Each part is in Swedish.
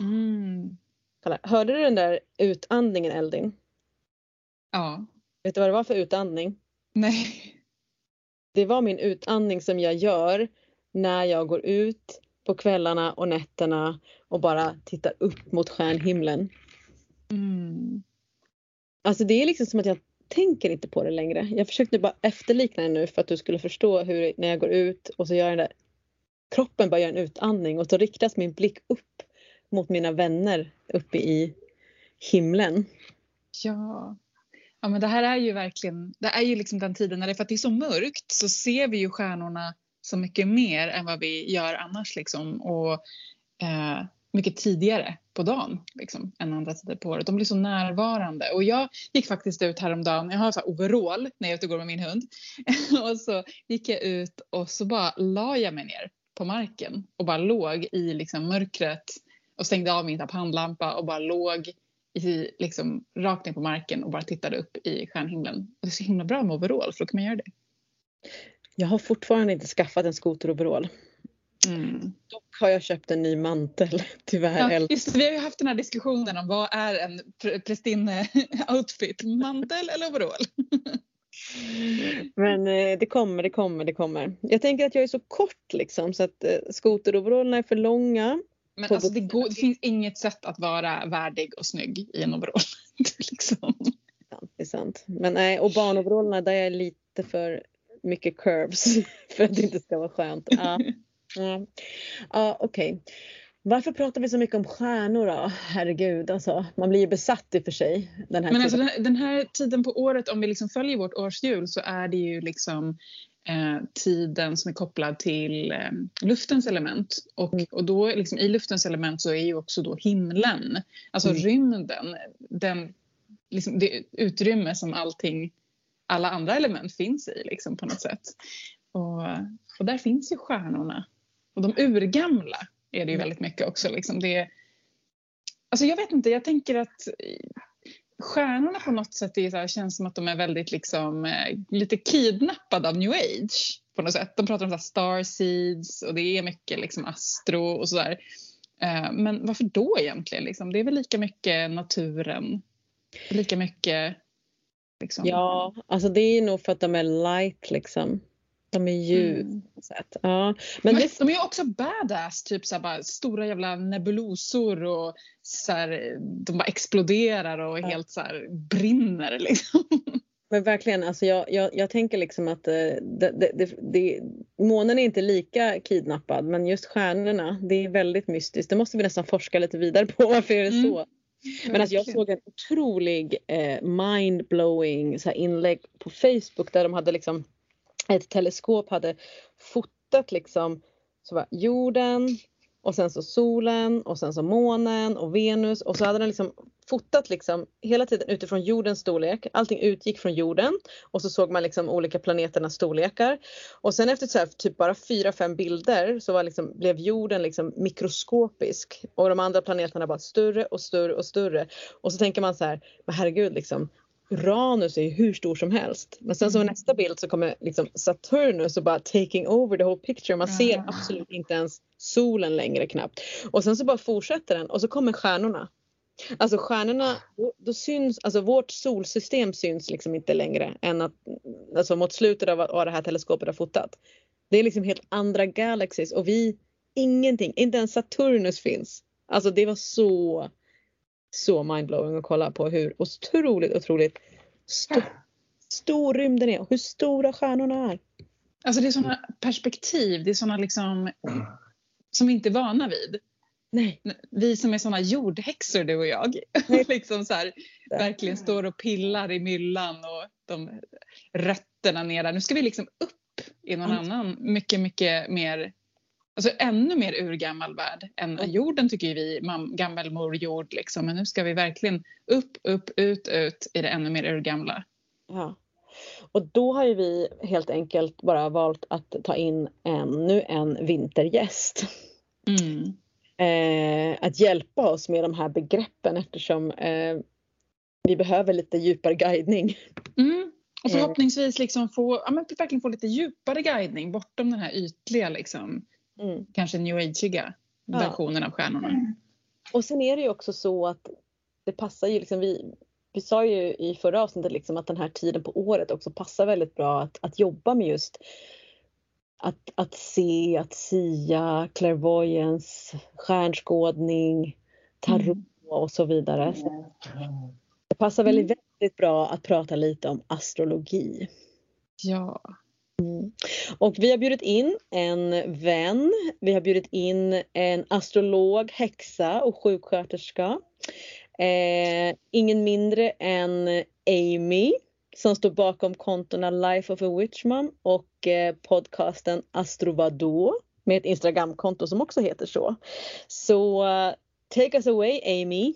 Mm. Kolla, hörde du den där utandningen Eldin? Ja. Vet du vad det var för utandning? Nej. Det var min utandning som jag gör när jag går ut på kvällarna och nätterna och bara tittar upp mot stjärnhimlen. Mm. Alltså det är liksom som att jag tänker inte på det längre. Jag försökte bara efterlikna det nu för att du skulle förstå hur när jag går ut och så gör jag den där kroppen bara gör en utandning och så riktas min blick upp mot mina vänner uppe i himlen. Ja. Ja men det här är ju verkligen, det är ju liksom den tiden när det, för att det är så mörkt så ser vi ju stjärnorna så mycket mer än vad vi gör annars liksom och eh, mycket tidigare på dagen liksom, än andra tider på året. De blir så närvarande och jag gick faktiskt ut häromdagen, jag har så här overall när jag är ute och går med min hund och så gick jag ut och så bara la jag mig ner på marken och bara låg i liksom mörkret och stängde av min handlampa och bara låg i, liksom, rakt ner på marken och bara tittade upp i stjärnhimlen. Det är så himla bra med overall för då kan man göra det. Jag har fortfarande inte skaffat en skoteroverall. Mm. Dock har jag köpt en ny mantel, tyvärr. Ja, just det, vi har ju haft den här diskussionen om vad är en pr- prästinne-outfit? Mantel eller overall? Men eh, det kommer, det kommer, det kommer. Jag tänker att jag är så kort liksom så att eh, skoteroverallerna är för långa. Men alltså, det, går, det finns inget sätt att vara värdig och snygg i en overall. liksom. Det är sant. Men nej, och barnoverallerna där är lite för mycket curves för att det inte ska vara skönt. Ja, ja. ja okej. Varför pratar vi så mycket om stjärnor då? Herregud, alltså, man blir ju besatt i och för sig. Den här Men alltså den, den här tiden på året, om vi liksom följer vårt årshjul så är det ju liksom tiden som är kopplad till eh, luftens element. Och, Mm. och då liksom, i luftens element så är ju också då himlen, alltså Mm. rymden, den, liksom, det utrymme som allting, alla andra element finns i liksom, på något sätt. Och, och där finns ju stjärnorna. Och de urgamla är det ju Mm. väldigt mycket också. Liksom. Det, alltså jag vet inte, jag tänker att stjärnorna på något sätt är så här, känns som att de är väldigt liksom, eh, lite kidnappade av new age på något sätt. De pratar om så här star seeds och det är mycket liksom astro och sådär. Eh, men varför då egentligen? Liksom? Det är väl lika mycket naturen, lika mycket liksom. Ja, alltså det är nog för att de är light liksom. De är ljus Mm. Ja. Men Men det, de är ju också badass, typ så bara stora jävla nebulosor och så här, de bara exploderar och Ja. helt så här brinner liksom. men verkligen, alltså jag, jag, jag tänker liksom att eh, det, det, det, månen är inte lika kidnappad men just stjärnorna, det är väldigt mystiskt. Det måste vi nästan forska lite vidare på. Varför är det Mm. så? Men alltså jag såg en otrolig eh, mind-blowing inlägg på Facebook där de hade liksom ett teleskop hade fotat liksom så var jorden och sen så solen och sen så månen och Venus och så hade den liksom fotat liksom hela tiden utifrån jordens storlek. Allting utgick från jorden och så såg man liksom olika planeternas storlekar. Och sen efter så här, typ bara fyra, fem bilder så var liksom, blev jorden liksom mikroskopisk och de andra planeterna bara större och större och större. Och så tänker man så här, men herregud liksom Uranus är ju hur stor som helst. Men sen så i Mm. nästa bild så kommer liksom Saturnus och bara taking over the whole picture. Man ser absolut inte ens solen längre knappt. Och sen så bara fortsätter den och så kommer stjärnorna. Alltså stjärnorna, då, då syns, alltså vårt solsystem syns liksom inte längre än att, alltså mot slutet av vad det här teleskopet har fotat. Det är liksom helt andra galaxies och vi, ingenting, inte ens Saturnus finns. Alltså det var så, så mindblowing att kolla på hur otroligt, otroligt stor, stor rymden är och hur stora stjärnorna är. Alltså det är sådana perspektiv, det är sådana liksom som vi inte är vana vid. Nej, Vi som är sådana jordhäxor du och jag. Liksom så här, verkligen står och pillar i myllan och de rötterna ner där. Nu ska vi liksom upp i någon Mm. annan mycket, mycket mer Alltså ännu mer urgammal värld än Mm. jorden tycker vi, mam- gammelmor jord liksom. Men nu ska vi verkligen upp, upp, ut, ut i det ännu mer urgamla. Ja. Och då har ju vi helt enkelt bara valt att ta in ännu en vintergäst. Mm. Eh, att hjälpa oss med de här begreppen eftersom eh, vi behöver lite djupare guidning. Mm. Och Eh. förhoppningsvis liksom få, ja, men verkligen få lite djupare guidning bortom den här ytliga liksom, Mm. kanske new ageiga Ja. versionen av stjärnorna. och sen är det ju också så att det passar ju liksom vi, vi sa ju i förra avsnittet liksom att den här tiden på året också passar väldigt bra att, att jobba med just att, att se, att sia, clairvoyance, stjärnskådning, tarot mm. och så vidare. Så det passar väldigt, mm. väldigt bra att prata lite om astrologi. Ja. Mm. Och vi har bjudit in en vän, vi har bjudit in en astrolog, häxa och sjuksköterska. Eh, ingen mindre än Amy som står bakom kontona Life of a Witchman och eh, podcasten Astrovado med ett Instagramkonto som också heter så. Så uh, take us away Amy.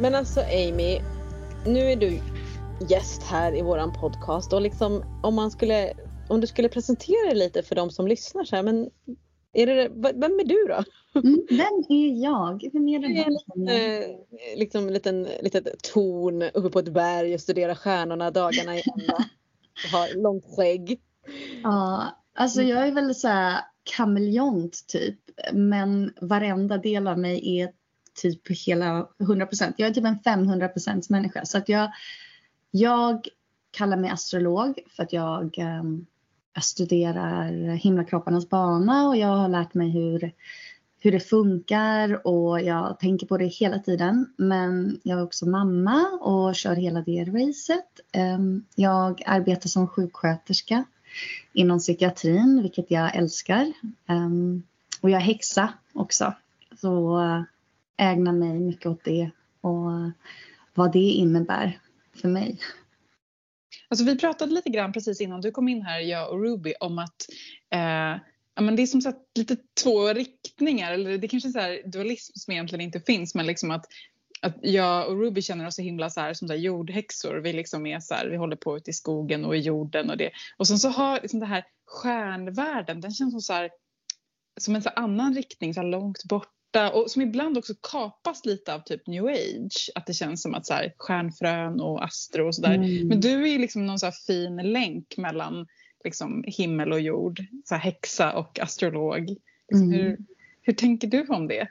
Men alltså Amy, nu är du gäst här i våran podcast och liksom om man skulle, om du skulle presentera dig lite för de som lyssnar så här, men är det, vem är du då? Mm, vem är jag? Vem är den här eh, liksom en liten, litet torn uppe på ett berg och studerar stjärnorna dagarna i ända. Har långt skägg. Ja, alltså jag är väl så kameleont typ. Men varenda del av mig är typ hela 100 procent. Jag är typ en 500 procents människa så att jag, jag kallar mig astrolog för att jag, ehm, jag studerar himlakropparnas bana och jag har lärt mig hur, hur det funkar och jag tänker på det hela tiden. Men jag är också mamma och kör hela det racet. Ehm, jag arbetar som sjuksköterska inom psykiatrin, vilket jag älskar. Ehm, och jag är häxa också. Så ägna mig mycket åt det och vad det innebär för mig. Alltså vi pratade lite grann precis innan du kom in här, jag och Ruby, om att eh, ja, men det är som sagt lite två riktningar, eller det kanske är dualism som egentligen inte finns, men liksom att att jag och Ruby känner oss så himla så här, som där jordhäxor. Vi liksom är så här, vi håller på ute i skogen och i jorden och det. Och sen så har liksom det här stjärnvärlden, den känns som så här, som en så annan riktning, så här långt bort borta och som ibland också kapas lite av typ new age. Att det känns som att så här, stjärnfrön och astro och sådär. Mm. Men du är ju liksom någon så fin länk mellan liksom, himmel och jord. Så här, häxa och astrolog. Liksom, mm. hur, hur tänker du om det?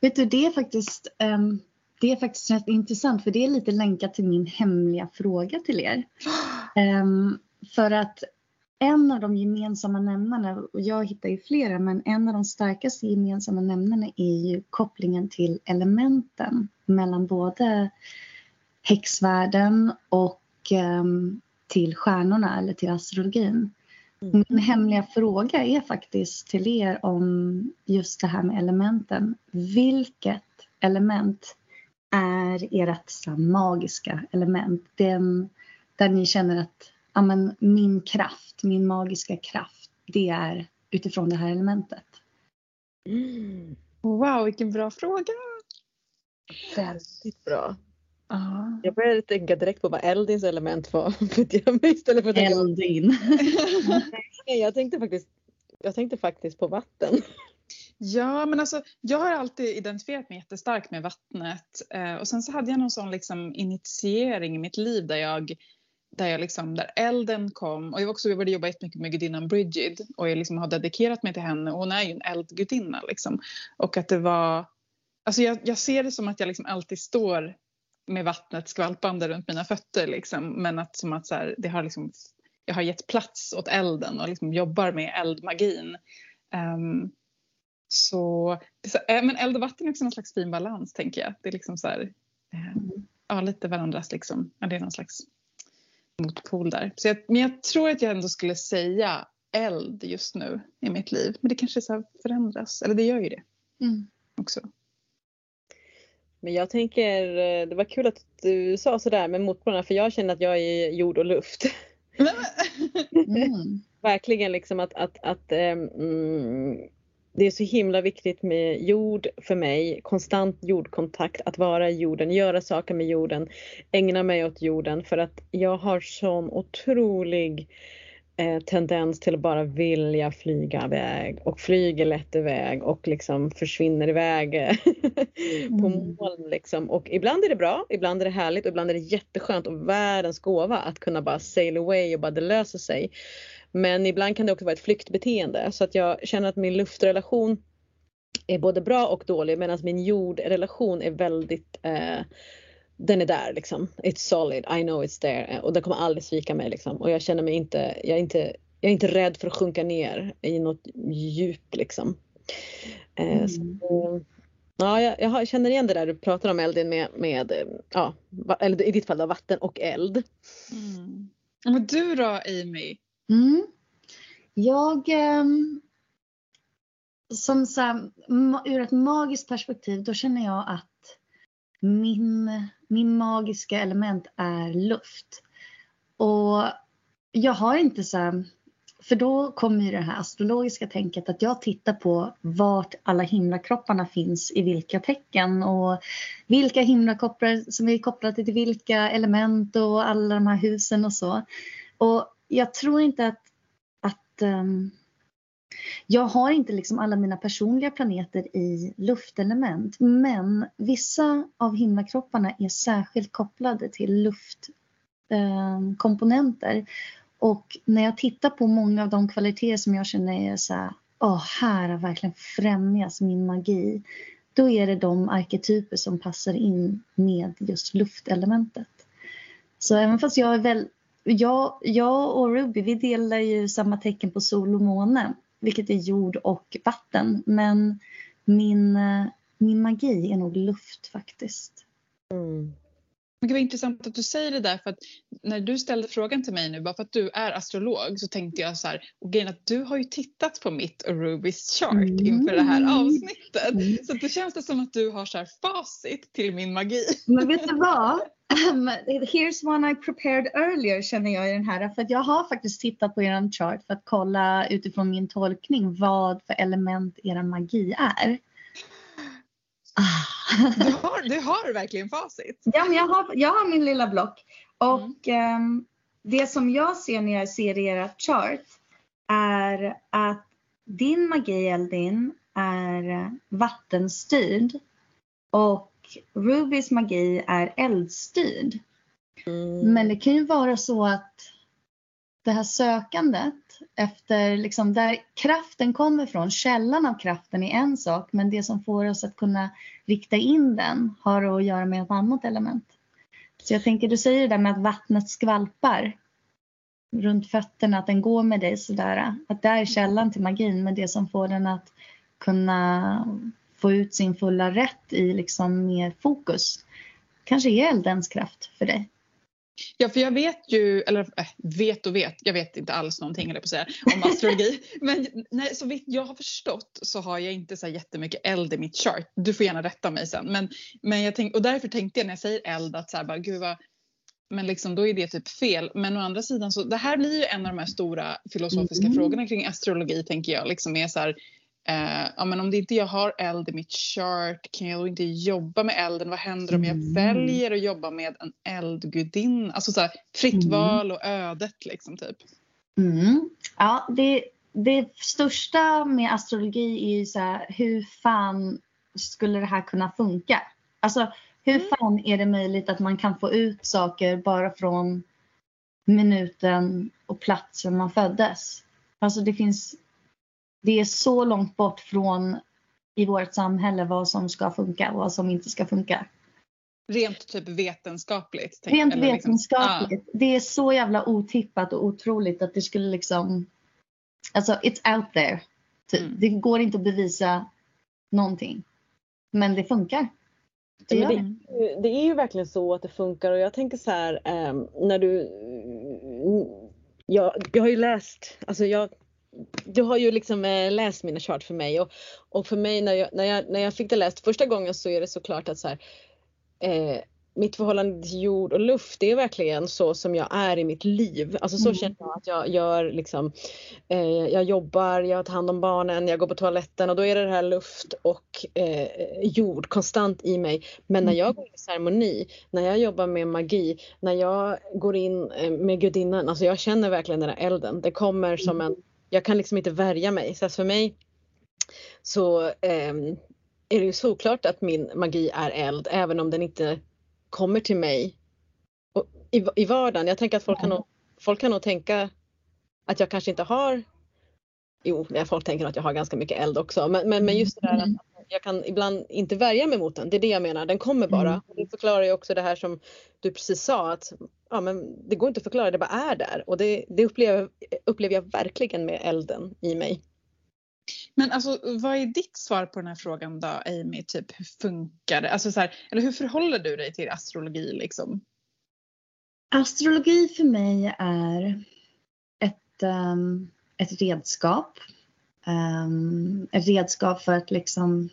Vet du, det är faktiskt um, det är faktiskt rätt intressant för det är lite länkat till min hemliga fråga till er. Um, för att en av de gemensamma nämnarna, och jag hittar ju flera, men en av de starkaste gemensamma nämnarna är ju kopplingen till elementen mellan både häxvärlden och um, till stjärnorna eller till astrologin. Mm. Min hemliga fråga är faktiskt till er om just det här med elementen. Vilket element är ert magiska element? Den, där ni känner att ja, men min kraft, min magiska kraft, det är utifrån det här elementet. Mm. Wow, vilken bra fråga! Väldigt bra. Uh. Jag började tänka direkt på vad eldins element var. istället för Eldin. Nej, jag tänkte faktiskt jag tänkte faktiskt på vatten. Ja, men alltså jag har alltid identifierat mig jättestarkt med vattnet. Eh, och sen så hade jag någon sån liksom initiering i mitt liv där jag där, jag liksom, där elden kom. Och jag, också, jag började jobba jättemycket med gudinnan Brigid och jag liksom har dedikerat mig till henne. Och hon är ju en eldgudinna. Liksom. Och att det var... Alltså jag, jag ser det som att jag liksom alltid står med vattnet skvalpande runt mina fötter. Liksom. Men att, som att så här, det har liksom, jag har gett plats åt elden och liksom jobbar med eldmagin. Um, så, så, äh, men eld och vatten är också någon slags fin balans tänker jag. Det är liksom så här, äh, ja, lite varandras liksom, ja, det är någon slags motpol där. Så jag, men jag tror att jag ändå skulle säga eld just nu i mitt liv. Men det kanske så förändras, eller det gör ju det mm. också. Men jag tänker, eh, det var kul att du sa sådär med motpolerna för jag känner att jag är jord och luft. Mm. Verkligen liksom att, att, att um, det är så himla viktigt med jord för mig, konstant jordkontakt, att vara i jorden, göra saker med jorden, ägna mig åt jorden för att jag har sån otrolig eh, tendens till att bara vilja flyga iväg och flyger lätt iväg och liksom försvinner iväg på Mm. moln liksom. Och ibland är det bra, ibland är det härligt och ibland är det jätteskönt och världens gåva att kunna bara sail away och bara det löser sig. Men ibland kan det också vara ett flyktbeteende så att jag känner att min luftrelation är både bra och dålig medan min jordrelation är väldigt eh, den är där liksom. It's solid, I know it's there eh, och den kommer aldrig svika mig liksom. Och jag känner mig inte, jag är inte, jag är inte rädd för att sjunka ner i något djup liksom. Eh, så, Mm. eh, ja, jag, jag känner igen det där du pratar om Eldin med, med eh, ja, eller i ditt fall då, vatten och eld. Mm. Men du då Amy? Mm. Jag, ehm, som så här, ur ett magiskt perspektiv, då känner jag att min, min magiska element är luft. Och jag har inte så här, för då kommer ju det här astrologiska tänket att jag tittar på vart alla himlakropparna finns i vilka tecken och vilka himlakroppar som är kopplade till vilka element och alla de här husen och så. Och jag tror inte att, att um, jag har inte liksom alla mina personliga planeter i luftelement men vissa av himlakropparna är särskilt kopplade till luftkomponenter. Ehm, och när jag tittar på många av de kvaliteter som jag känner är så här, oh, här har verkligen främjas min magi. Då är det de arketyper som passar in med just luftelementet. Så även fast jag är väl jag, jag och Ruby vi delar ju samma tecken på sol och måne, vilket är jord och vatten. Men min, eh, min magi är nog luft faktiskt. Mm. Men det var intressant att du säger det där för att när du ställde frågan till mig nu bara för att du är astrolog så tänkte jag så här och grejen att du har ju tittat på mitt och Rubys chart Mm. inför det här avsnittet. Mm. Så det känns det som att du har så här facit till min magi. Men vet du vad? Um, here's one I prepared earlier känner jag i den här. För att jag har faktiskt tittat på er chart för att kolla utifrån min tolkning vad för element era magi är. Ah. Du har, du har verkligen facit. Ja, men jag har, jag har min lilla block. Och ehm, det som jag ser när jag ser era chart är att din magi Eldin är vattenstyrd och Rubys magi är eldstyrd. Mm. Men det kan ju vara så att det här sökandet efter liksom där kraften kommer från, källan av kraften är en sak men det som får oss att kunna rikta in den har att göra med ett annat element. Så jag tänker, du säger det där med att vattnet skvalpar runt fötterna, att den går med dig sådär. Att det är källan till magin men det som får den att kunna få ut sin fulla rätt i liksom mer fokus kanske är eldens kraft för dig. Ja, för jag vet ju, eller äh, vet och vet, jag vet inte alls någonting eller på säga, om astrologi. Men nej, så vitt jag har förstått så har jag inte så här jättemycket eld i mitt chart. Du får gärna rätta mig sen. Men, men jag tänk, och därför tänkte jag när jag säger eld att så här, bara, gud vad, men liksom då är det typ fel. Men å andra sidan så det här blir ju en av de här stora filosofiska Mm. frågorna kring astrologi tänker jag. Liksom är så här, eh, ja, men om det inte jag har eld i mitt chart kan jag då inte jobba med elden? Vad händer om jag Mm. väljer att jobba med en eldgudinna? Alltså så här, fritt Mm. val och ödet liksom typ. Mm. Ja, det, det största med astrologi är ju så här, hur fan skulle det här kunna funka? Alltså, hur Mm. fan är det möjligt att man kan få ut saker bara från minuten och platsen man föddes? Alltså det finns, det är så långt bort från i vårt samhälle vad som ska funka och vad som inte ska funka. Rent typ vetenskapligt. tänk- Rent eller liksom- vetenskapligt. Det är så jävla otippat och otroligt att det skulle liksom... Alltså, it's out there. Typ. Mm. Det går inte att bevisa någonting. Men det funkar. Det det. det, det är ju verkligen så att det funkar och jag tänker så här ehm, när du jag, jag har ju läst, alltså jag du har ju liksom eh, läst mina chart för mig och, och för mig när jag, när, jag, när jag fick det läst första gången så är det såklart att så här, eh, mitt förhållande till jord och luft det är verkligen så som jag är i mitt liv. Alltså så mm. känner jag att jag gör liksom, eh, jag jobbar, jag tar hand om barnen, jag går på toaletten och då är det det här luft och eh, jord konstant i mig. Men när mm. jag går in i ceremoni, när jag jobbar med magi, när jag går in eh, med gudinnan, alltså jag känner verkligen den här elden. Det kommer som mm. en, jag kan liksom inte värja mig. Så för mig så eh, är det ju såklart att min magi är eld även om den inte kommer till mig i, i vardagen. Jag tänker att folk kan, nog, folk kan nog tänka att jag kanske inte har Jo, folk tänker att jag har ganska mycket eld också. Men, men, men just det där att jag kan ibland inte värja mig mot den. Det är det jag menar, den kommer bara. Mm. Det förklarar ju också det här som du precis sa att ja, men det går inte att förklara, det bara är där. Och det, det upplever, upplever jag verkligen med elden i mig. Men alltså, vad är ditt svar på den här frågan då, Amy? Typ, hur funkar det? Alltså, så här, eller hur förhåller du dig till astrologi? Liksom? Astrologi för mig är ett, um, ett redskap. Um, ett redskap för att liksom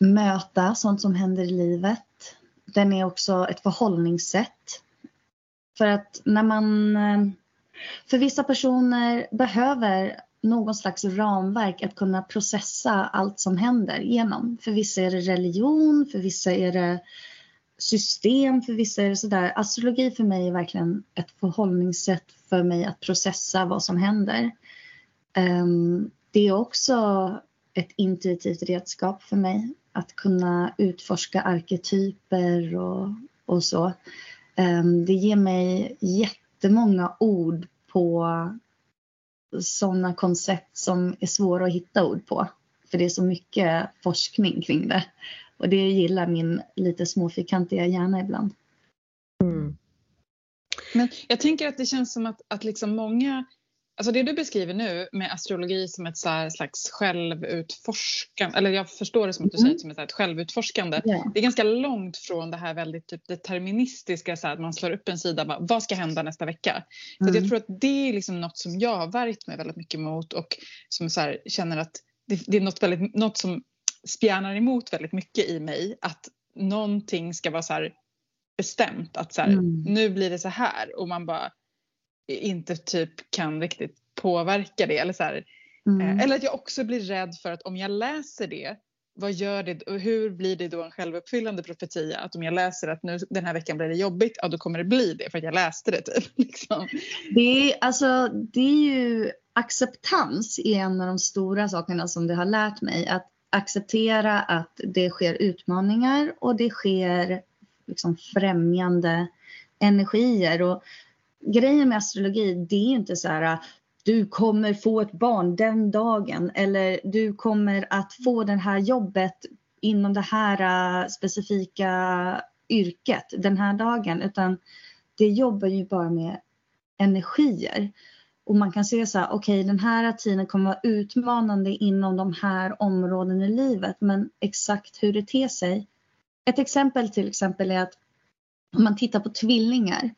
möta sånt som händer i livet. Den är också ett förhållningssätt. För att när man... För vissa personer behöver någon slags ramverk att kunna processa allt som händer genom. För vissa är det religion, för vissa är det system, för vissa är det sådär. Astrologi för mig är verkligen ett förhållningssätt för mig att processa vad som händer. Ehm, det är också ett intuitivt redskap för mig att kunna utforska arketyper och, och så. Ehm, det ger mig jättemånga ord på sådana koncept som är svåra att hitta ord på. För det är så mycket forskning kring det. Och det gillar min lite småfyrkantiga hjärna ibland. Mm. Men jag tänker att det känns som att, att liksom många Alltså det du beskriver nu med astrologi som ett så slags självutforskande, eller jag förstår det som att du mm. säger som ett, ett självutforskande. Yeah. Det är ganska långt från det här väldigt typ deterministiska, så här, att man slår upp en sida, bara, vad ska hända nästa vecka? Så mm. jag tror att det är liksom något som jag har värjt mig väldigt mycket mot och som så här, känner att det, det, är något, väldigt, något som spjärnar emot väldigt mycket i mig. Att någonting ska vara så här bestämt, att så här, mm. nu blir det så här och man bara inte typ kan riktigt påverka det. Eller, så här, mm. Eh, eller att jag också blir rädd för att om jag läser det, vad gör det och hur blir det då en självuppfyllande profetia? Att om jag läser att nu den här veckan blir det jobbigt, ja då kommer det bli det för att jag läste det typ. Liksom. Det, är, alltså, det är ju acceptans är en av de stora sakerna som det har lärt mig. Att acceptera att det sker utmaningar och det sker liksom främjande energier. Och grejen med astrologi, det är inte så här äh, du kommer få ett barn den dagen eller du kommer att få det här jobbet inom det här äh, specifika yrket den här dagen utan det jobbar ju bara med energier. Och man kan se så här, okej okay, den här tiden kommer vara utmanande inom de här områdena i livet men exakt hur det ter sig. Ett exempel till exempel är att om man tittar på tvillingar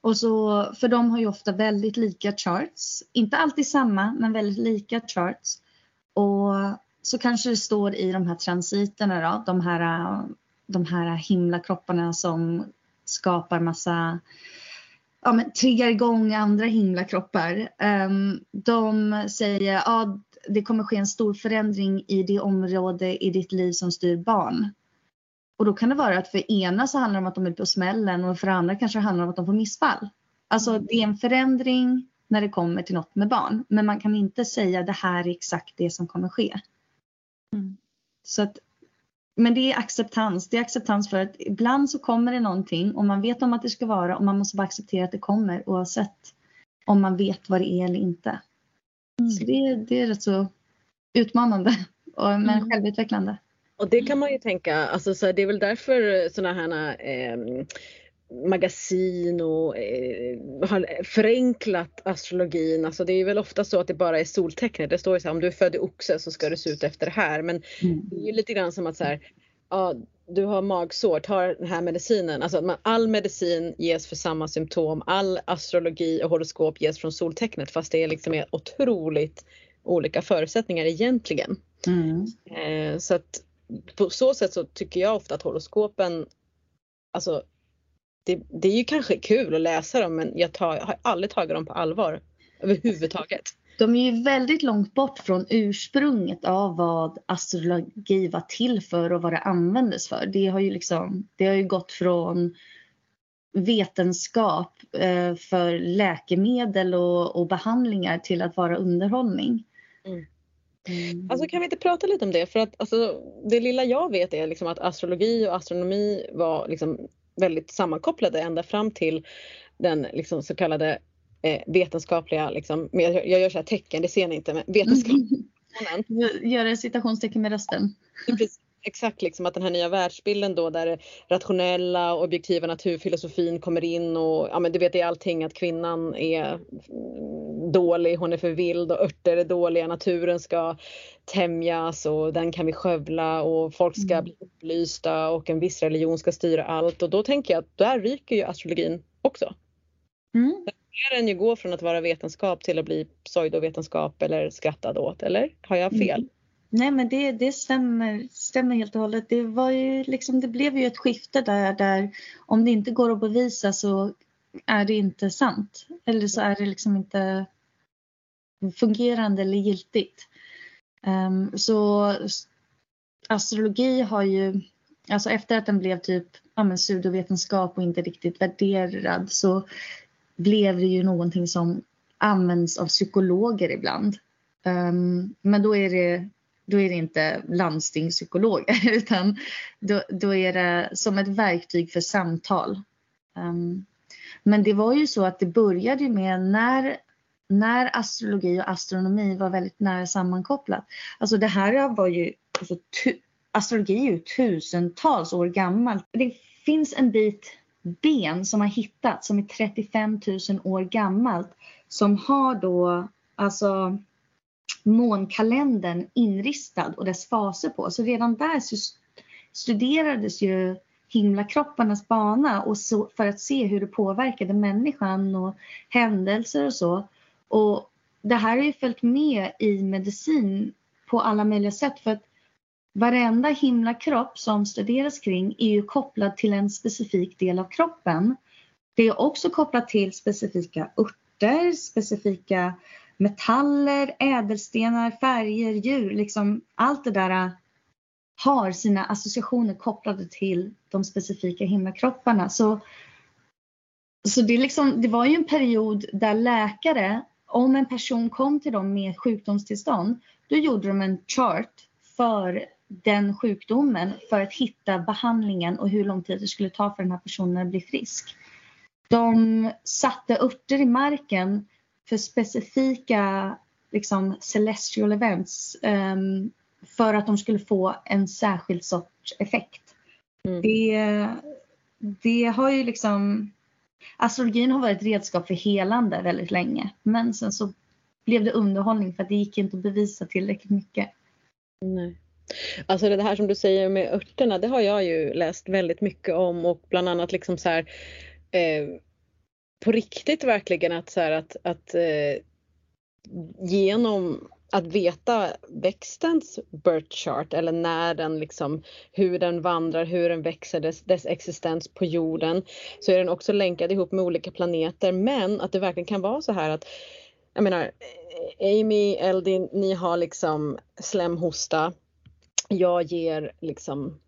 och så, för de har ju ofta väldigt lika charts. Inte alltid samma, men väldigt lika charts. Och så kanske det står i de här transiterna då, de här, de här himlakropparna som skapar massa, ja men triggar igång andra himlakroppar. Um, de säger, ja det kommer ske en stor förändring i det område i ditt liv som styr barn. Och då kan det vara att för ena så handlar det om att de är på smällen och för andra kanske det handlar om att de får missfall. Alltså det är en förändring när det kommer till något med barn. Men man kan inte säga det här är exakt det som kommer ske. Mm. Så att, men det är acceptans. Det är acceptans för att ibland så kommer det någonting och man vet om att det ska vara och man måste bara acceptera att det kommer oavsett om man vet vad det är eller inte. Mm. Så det, det är rätt så utmanande och, men mm. självutvecklande. Och det kan man ju tänka, alltså så här, det är väl därför sådana här eh, magasin och eh, har förenklat astrologin. Alltså det är väl ofta så att det bara är soltecknet. Det står ju så här, om du är född i oxe så ska det se ut efter det här. Men mm. det är ju lite grann som att så här, ja, du har magsår, ta den här medicinen. Alltså all medicin ges för samma symptom. All astrologi och horoskop ges från soltecknet fast det är liksom otroligt olika förutsättningar egentligen. Mm. Eh, så att på så sätt så tycker jag ofta att horoskopen alltså det, det är ju kanske kul att läsa dem men jag, tar, jag har aldrig tagit dem på allvar överhuvudtaget. De är ju väldigt långt bort från ursprunget av vad astrologi var till för och vad det användes för. Det har ju, liksom, det har ju gått från vetenskap eh, för läkemedel och, och, behandlingar till att vara underhållning. Mm. Mm. Alltså kan vi inte prata lite om det? För att alltså, det lilla jag vet är liksom att astrologi och astronomi var liksom väldigt sammankopplade ända fram till den liksom så kallade eh, vetenskapliga, liksom, jag, jag gör så här tecken, det ser ni inte, men vetenskapliga Mm. Gör citationstecken med rösten. Precis, exakt, liksom att den här nya världsbilden då där rationella objektiva naturfilosofin kommer in och ja men du vet är allting att kvinnan är dålig, hon är för vild och örter är dåliga, naturen ska tämjas och den kan vi skövla och folk ska mm. bli upplysta och en viss religion ska styra allt och då tänker jag att där ryker ju astrologin också. Mm. Där den ju gå från att vara vetenskap till att bli pseudovetenskap eller skrattad åt, eller har jag fel? Mm. Nej men det, det stämmer, stämmer helt och hållet. Det, var ju liksom, det blev ju ett skifte där, där om det inte går att bevisa så är det inte sant. Eller så är det liksom inte fungerande eller giltigt. Um, så astrologi har ju, alltså efter att den blev typ ja, men pseudovetenskap och inte riktigt värderad så blev det ju någonting som används av psykologer ibland. Um, men då är det då är det inte landstingspsykologer utan då, då är det som ett verktyg för samtal. Um, men det var ju så att det började med när, när astrologi och astronomi var väldigt nära sammankopplat. Alltså det här var ju, alltså, tu, astrologi är ju tusentals år gammalt. Det finns en bit ben som har hittats som är 35 000 år gammalt som har då alltså månkalendern inristad och dess faser på. Så redan där så studerades ju himlakropparnas bana och så, för att se hur det påverkade människan och händelser och så. Och det här har ju följt med i medicin på alla möjliga sätt för att varenda himlakropp som studeras kring är ju kopplad till en specifik del av kroppen. Det är också kopplat till specifika örter, specifika metaller, ädelstenar, färger, djur, liksom allt det där äh, har sina associationer kopplade till de specifika himlakropparna. Så, så det, liksom, det var ju en period där läkare, om en person kom till dem med sjukdomstillstånd, då gjorde de en chart för den sjukdomen för att hitta behandlingen och hur lång tid det skulle ta för den här personen att bli frisk. De satte örter i marken för specifika liksom, celestial events um, för att de skulle få en särskild sorts effekt. Mm. Det, det har ju liksom... Astrologin har varit redskap för helande väldigt länge men sen så blev det underhållning för att det gick inte att bevisa tillräckligt mycket. Nej. Alltså det här som du säger med örterna, det har jag ju läst väldigt mycket om och bland annat liksom så här eh, på riktigt verkligen att så här att, att eh, genom att veta växtens birth chart eller när den liksom, hur den vandrar, hur den växer, dess, dess existens på jorden, så är den också länkad ihop med olika planeter. Men att det verkligen kan vara så här att, jag menar, Amy, Eldin, ni har liksom slemhosta. Jag ger liksom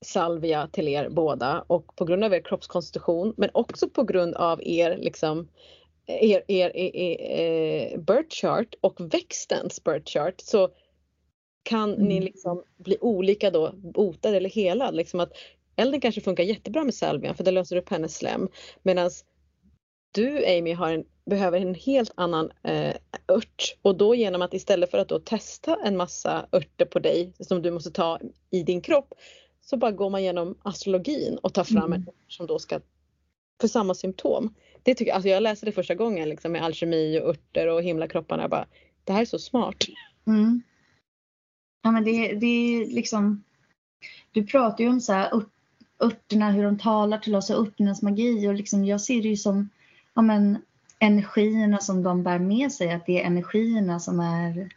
salvia till er båda och på grund av er kroppskonstitution men också på grund av er liksom er, er, er, er birth chart och växtens birth chart så kan mm. ni liksom bli olika då, botad eller helad. Liksom att elden kanske funkar jättebra med salvian för det löser upp hennes slem medan du Amy har en, behöver en helt annan eh, ört och då genom att istället för att då testa en massa örter på dig som du måste ta i din kropp så bara går man igenom astrologin och tar fram mm. en som då ska för samma symptom. Det tycker, alltså jag läste det första gången liksom, med alkemi och örter och himlakropparna. Bara, det här är så smart. Mm. Ja men det, det är liksom Du pratar ju om så här, örterna, hur de talar till oss och örternas magi och liksom, jag ser det ju som ja, men, energierna som de bär med sig. Att det är energierna som är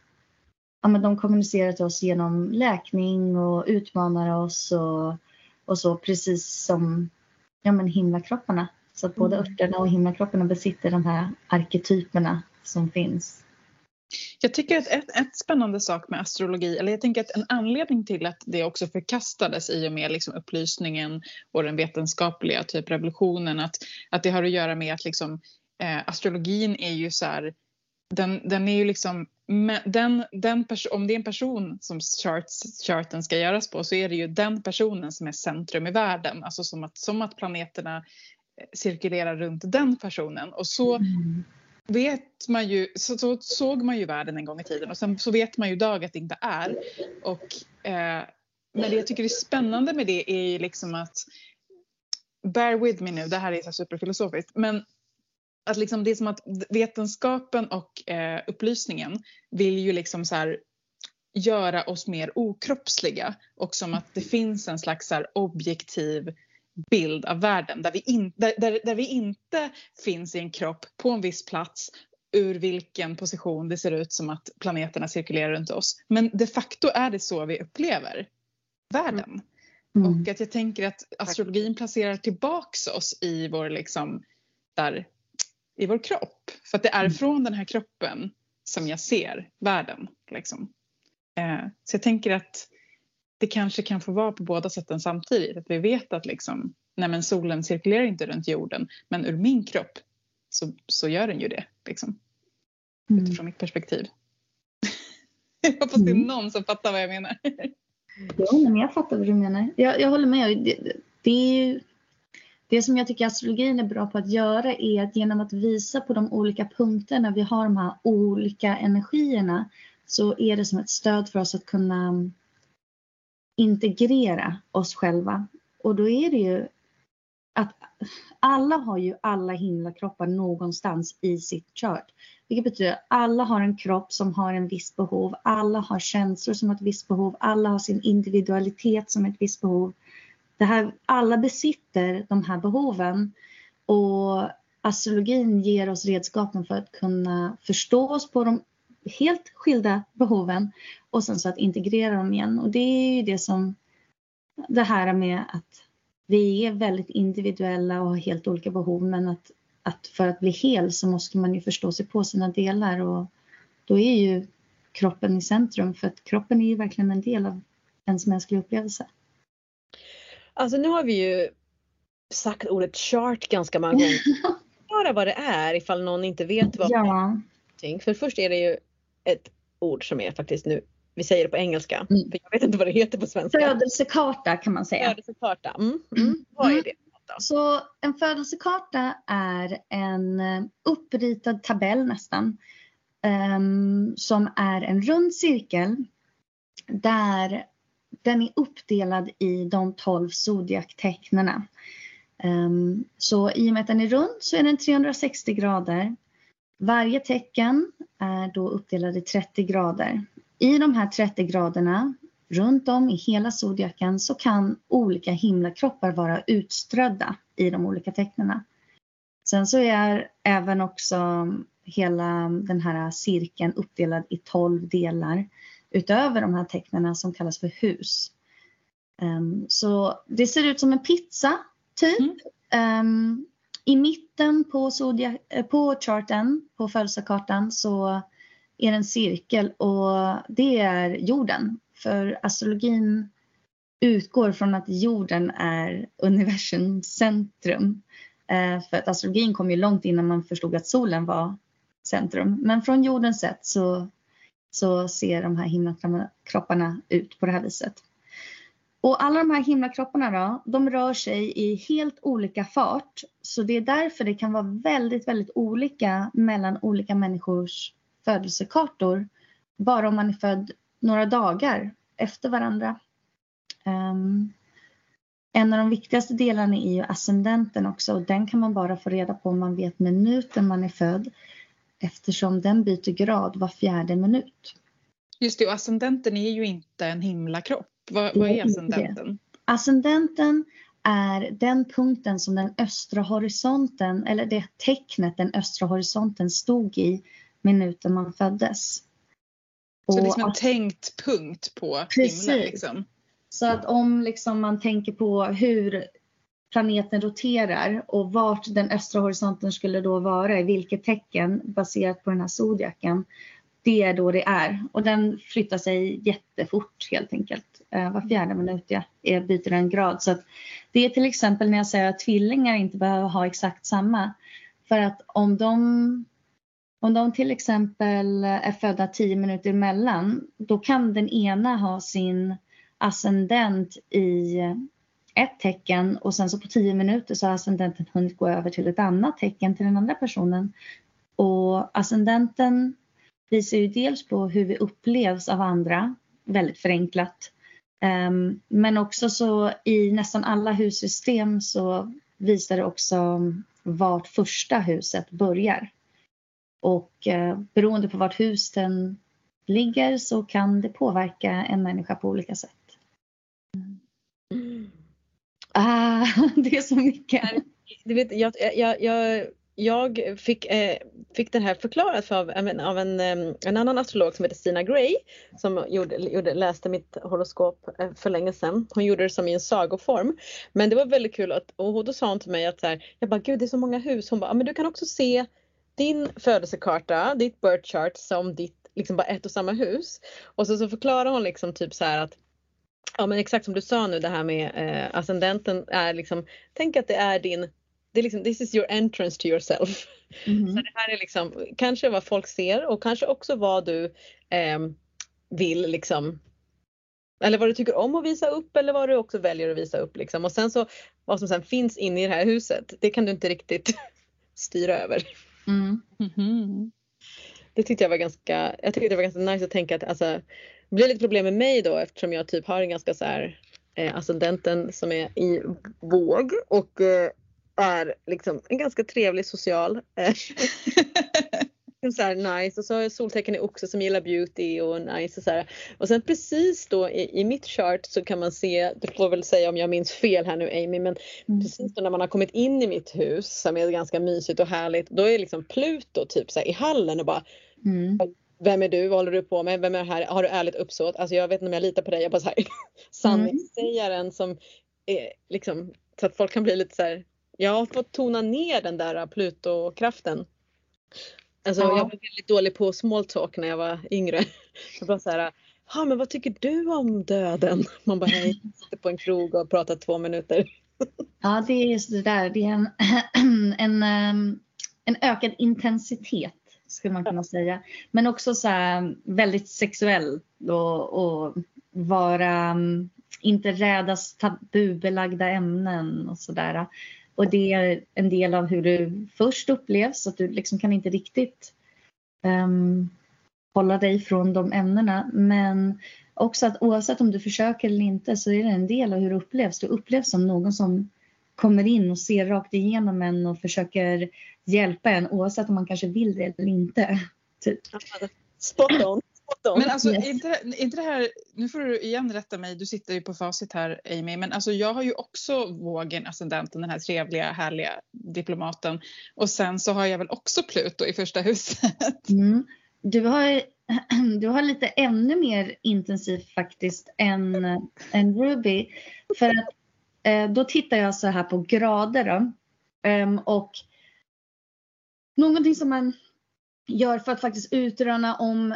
ja, men de kommunicerar till oss genom läkning och utmanar oss och, och så precis som ja, men himlakropparna. Så att både Mm. örterna och himlakropparna besitter de här arketyperna som finns. Jag tycker att ett, ett spännande sak med astrologi, eller jag tänker att en anledning till att det också förkastades i och med liksom upplysningen och den vetenskapliga typ revolutionen, att, att det har att göra med att liksom, eh, astrologin är ju så här, den, den är ju liksom, den, den om det är en person som charts, charten ska göras på så är det ju den personen som är centrum i världen, alltså som att, som att planeterna eh, cirkulerar runt den personen. Och så vet man ju, så, så såg man ju världen en gång i tiden. Och sen så vet man ju idag att det inte är. Och, eh, men det jag tycker är spännande med det är ju liksom att, bear with me nu, det här är så superfilosofiskt, men att liksom det är som att vetenskapen och eh, upplysningen vill ju liksom så här göra oss mer okroppsliga och som att det finns en slags så här objektiv bild av världen där vi, in, där, där, där vi inte finns i en kropp på en viss plats ur vilken position det ser ut som att planeterna cirkulerar runt oss. Men de facto är det så vi upplever världen. Mm. Och att jag tänker att astrologin placerar tillbaks oss i vår, liksom, där, i vår kropp. För att det är Mm. från den här kroppen som jag ser världen. Liksom. Eh, så jag tänker att det kanske kan få vara på båda sätten samtidigt. Att vi vet att liksom, nej solen cirkulerar inte runt jorden men ur min kropp så, så gör den ju det. Liksom, Mm. utifrån mitt perspektiv. jag hoppas det är Mm. någon som fattar vad jag menar. Jo, men jag fattar vad du menar. Jag, jag håller med. Det, det, är ju, det som jag tycker astrologin är bra på att göra är att genom att visa på de olika punkterna vi har de här olika energierna så är det som ett stöd för oss att kunna integrera oss själva. Och då är det ju att alla har ju alla himlakroppar någonstans i sitt chart. Vilket betyder att alla har en kropp som har en viss behov. Alla har känslor som har ett visst behov. Alla har sin individualitet som ett visst behov. Det här, alla besitter de här behoven. Och astrologin ger oss redskapen för att kunna förstå oss på de helt skilda behoven och sen så att integrera dem igen. Och det är ju det som det här med att vi är väldigt individuella och har helt olika behov men att, att för att bli hel så måste man ju förstå sig på sina delar och då är ju kroppen i centrum för att kroppen är ju verkligen en del av ens mänskliga upplevelse. Alltså nu har vi ju sagt ordet chart ganska många gånger. Bara vad det är ifall någon inte vet vad det är. Ja. För först är det ju ett ord som är faktiskt nu, vi säger det på engelska, Mm. för jag vet inte vad det heter på svenska. födelsekarta kan man säga. Födelsekarta. Mm. Mm. Vad är det? då? Så en födelsekarta är en uppritad tabell nästan. ehm, som är en rund cirkel där den är uppdelad i de 12 zodiaktecknena. Um, ehm, så i och med att den är rund så är den 360 grader. Varje tecken är då uppdelad i 30 grader. I de här 30 graderna runt om i hela zodiaken så kan olika himlakroppar vara utströdda i de olika tecknena. Sen så är även också hela den här cirkeln uppdelad i 12 delar utöver de här tecknena som kallas för hus. Ehm, så det ser ut som en pizza typ. Mm. Ehm, I mitten på, zodiac- eh, på charten, på födelsekartan så är det en cirkel och det är jorden. För astrologin utgår från att jorden är universums centrum. Eh, för att astrologin kom ju långt innan man förstod att solen var centrum. Men från jordens sätt så, så ser de här himlakropparna ut på det här viset. Och alla de här himlakropparna då, de rör sig i helt olika fart. Så det är därför det kan vara väldigt, väldigt olika mellan olika människors födelsekartor. Bara om man är född några dagar efter varandra. Um, en av de viktigaste delarna är ju ascendenten också och den kan man bara få reda på om man vet minuten man är född eftersom den byter grad var fjärde minut. Just det, och ascendenten är ju inte en himlakropp. Vad, vad är ascendenten? Ascendenten är den punkten som den östra horisonten, eller det tecknet den östra horisonten stod i minuten man föddes. Så det är som en tänkt punkt på Precis. himlen. Liksom. Så att om liksom man tänker på hur planeten roterar och vart den östra horisonten skulle då vara, i vilket tecken baserat på den här zodiaken. Det är då det är och den flyttar sig jättefort helt enkelt. Eh, var fjärde minut ja, eh, byter den grad. Så det är till exempel när jag säger att tvillingar inte behöver ha exakt samma. För att om de, om de till exempel är födda tio minuter emellan, då kan den ena ha sin ascendent i ett tecken och sen så på tio minuter så har ascendenten hunnit gå över till ett annat tecken till den andra personen. Och ascendenten visar ju dels på hur vi upplevs av andra, väldigt förenklat. Ehm, men också så i nästan alla hussystem så visar det också vart första huset börjar. Och eh, beroende på vart husen ligger så kan det påverka en människa på olika sätt. Mm. Ah, det är så mycket. Du vet, jag, jag, jag, jag fick, eh, fick den här förklarat för av, av en, eh, en annan astrolog som heter Stina Gray som gjorde, gjorde, läste mitt horoskop eh, för länge sedan. Hon gjorde det som i en sagoform. Men det var väldigt kul att, och då sa hon till mig att så här, jag bara gud det är så många hus. Hon bara, men du kan också se din födelsekarta, ditt birth chart som ditt liksom bara ett och samma hus. Och så, så förklarar hon liksom typ så här att Ja men exakt som du sa nu det här med eh, ascendenten är liksom, tänk att det är din, det är liksom, this is your entrance to yourself. Mm. Så det här är liksom kanske vad folk ser och kanske också vad du eh, vill liksom eller vad du tycker om att visa upp eller vad du också väljer att visa upp liksom. Och sen så vad som sen finns inne i det här huset, det kan du inte riktigt styra över. Mm. Mm -hmm. Det tyckte jag var ganska, jag tyckte det var ganska nice att tänka att alltså det blir lite problem med mig då eftersom jag typ har en ganska så här eh, ascendenten som är i våg och eh, är liksom en ganska trevlig social. Eh, så här nice och så har jag soltecken i oxe som gillar beauty och nice och så här. Och sen precis då i, i mitt chart så kan man se, du får väl säga om jag minns fel här nu Amy, men mm. precis då när man har kommit in i mitt hus som är ganska mysigt och härligt, då är liksom Pluto typ så här, i hallen och bara mm. Vem är du? Vad håller du på med? Vem är här? Har du ärligt uppsåt? Alltså jag vet inte om jag litar på dig. Jag bara så här sanningssägaren mm. som är liksom så att folk kan bli lite så här. Jag har fått tona ner den där Pluto-kraften. Alltså ja. jag var väldigt dålig på small talk när jag var yngre. Jag bara så här. Ja men vad tycker du om döden? Man bara hej, sitter på en krog och pratar två minuter. Ja det är just det där. Det är en, en, ehm, en ökad intensitet skulle man kunna säga. Men också så här, väldigt sexuell och, och vara, mm, inte rädas tabubelagda ämnen och sådär. Och det är en del av hur du först upplevs, att du liksom kan inte riktigt um, hålla dig från de ämnena. Men också att oavsett om du försöker eller inte så är det en del av hur du upplevs. Du upplevs som någon som kommer in och ser rakt igenom en och försöker hjälpa en oavsett om man kanske vill det eller inte. Typ. Spot on. Men alltså yes. inte, inte det här, nu får du igen rätta mig, du sitter ju på facit här Amy, men alltså jag har ju också vågen, ascendenten, den här trevliga, härliga diplomaten. Och sen så har jag väl också Pluto i första huset. Mm. Du, har, du har lite ännu mer intensivt faktiskt än, än Ruby. För att Eh, då tittar jag så här på grader då. Ehm, och någonting som man gör för att faktiskt utröna om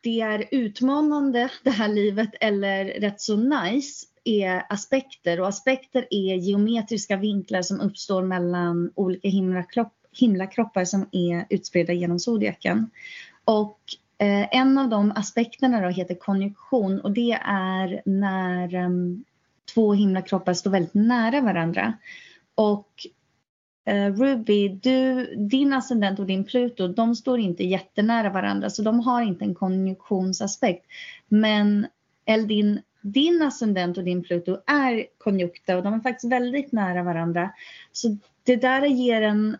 det är utmanande det här livet eller rätt så nice är aspekter och aspekter är geometriska vinklar som uppstår mellan olika himlakropp, himlakroppar som är utspridda genom zodiaken. Och eh, en av de aspekterna då heter konjunktion och det är när um, två himlakroppar står väldigt nära varandra. Och eh, Ruby, du, din ascendent och din Pluto, de står inte jättenära varandra så de har inte en konjunktionsaspekt. Men Eldin, din ascendent och din Pluto är konjunkta och de är faktiskt väldigt nära varandra. Så det där ger en,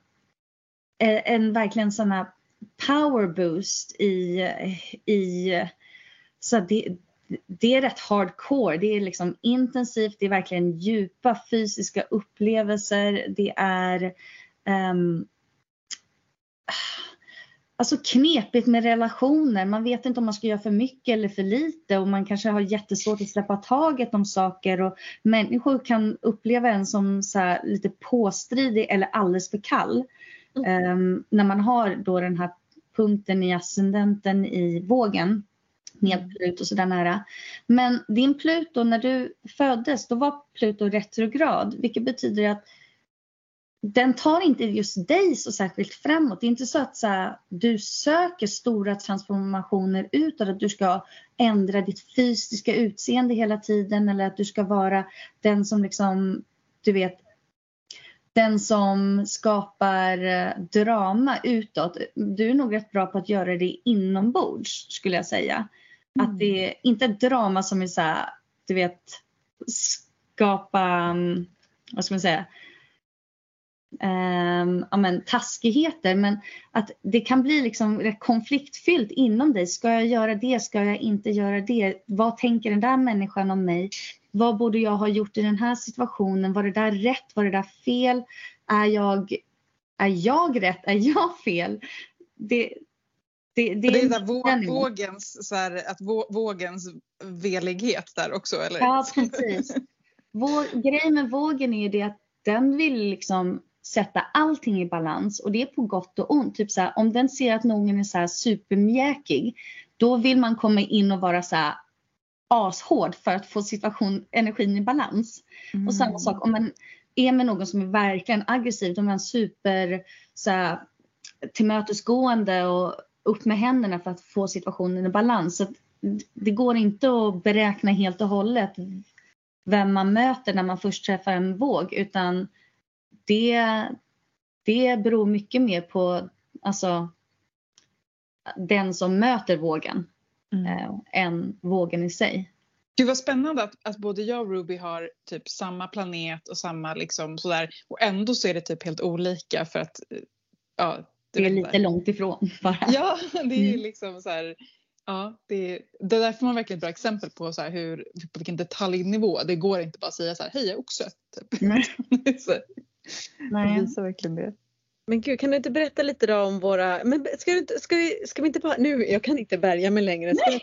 eh, en verkligen sån här power boost i, i så det, det är rätt hardcore. Det är liksom intensivt, det är verkligen djupa fysiska upplevelser. Det är um, alltså knepigt med relationer. Man vet inte om man ska göra för mycket eller för lite och man kanske har jättesvårt att släppa taget om saker och människor kan uppleva en som så lite påstridig eller alldeles för kall. Mm. Um, när man har då den här punkten i ascendenten i vågen med. Pluto så där nära. Men din Pluto, när du föddes, då var Pluto retrograd, vilket betyder att den tar inte just dig så särskilt framåt. Det är inte så att så här, du söker stora transformationer utåt, att du ska ändra ditt fysiska utseende hela tiden eller att du ska vara den som liksom, du vet, den som skapar eh, drama utåt. Du är nog rätt bra på att göra det inombords skulle jag säga. Mm. Att det är inte ett drama som är så här, du vet, skapa, mm, vad ska man säga, um, ja, men, taskigheter men att det kan bli liksom konfliktfyllt inom dig. Ska jag göra det? Ska jag inte göra det? Vad tänker den där människan om mig? Vad borde jag ha gjort i den här situationen? Var det där rätt? Var det där fel? Är jag, är jag rätt? Är jag fel? Det, det, det, det är där vågens, så här, att vågens velighet där också eller? Ja precis. Vår, grejen med vågen är ju det att den vill liksom sätta allting i balans och det är på gott och ont. Typ så här, om den ser att någon är så här supermjäkig då vill man komma in och vara så här ashård för att få situation, energin i balans. Mm. Och samma sak om man är med någon som är verkligen aggressiv, de är super så här, tillmötesgående och upp med händerna för att få situationen i balans. Så det går inte att beräkna helt och hållet vem man möter när man först träffar en våg utan det, det beror mycket mer på alltså, den som möter vågen mm. äh, än vågen i sig. Gud vad spännande att, att både jag och Ruby har typ samma planet och samma liksom sådär och ändå så är det typ helt olika för att ja, det är lite långt ifrån bara. Ja, det är mm. liksom så här, ja, det, är, det där får man verkligen ett bra exempel på så här hur, på vilken detaljnivå. Det går inte bara att säga så här, hej jag är oxe. Typ. Nej. så, Nej. Det visar verkligen det. Men gud, kan du inte berätta lite då om våra... Men ska, du inte, ska, vi, ska vi inte bara... Nu, jag kan inte bärga mig längre. Ska vi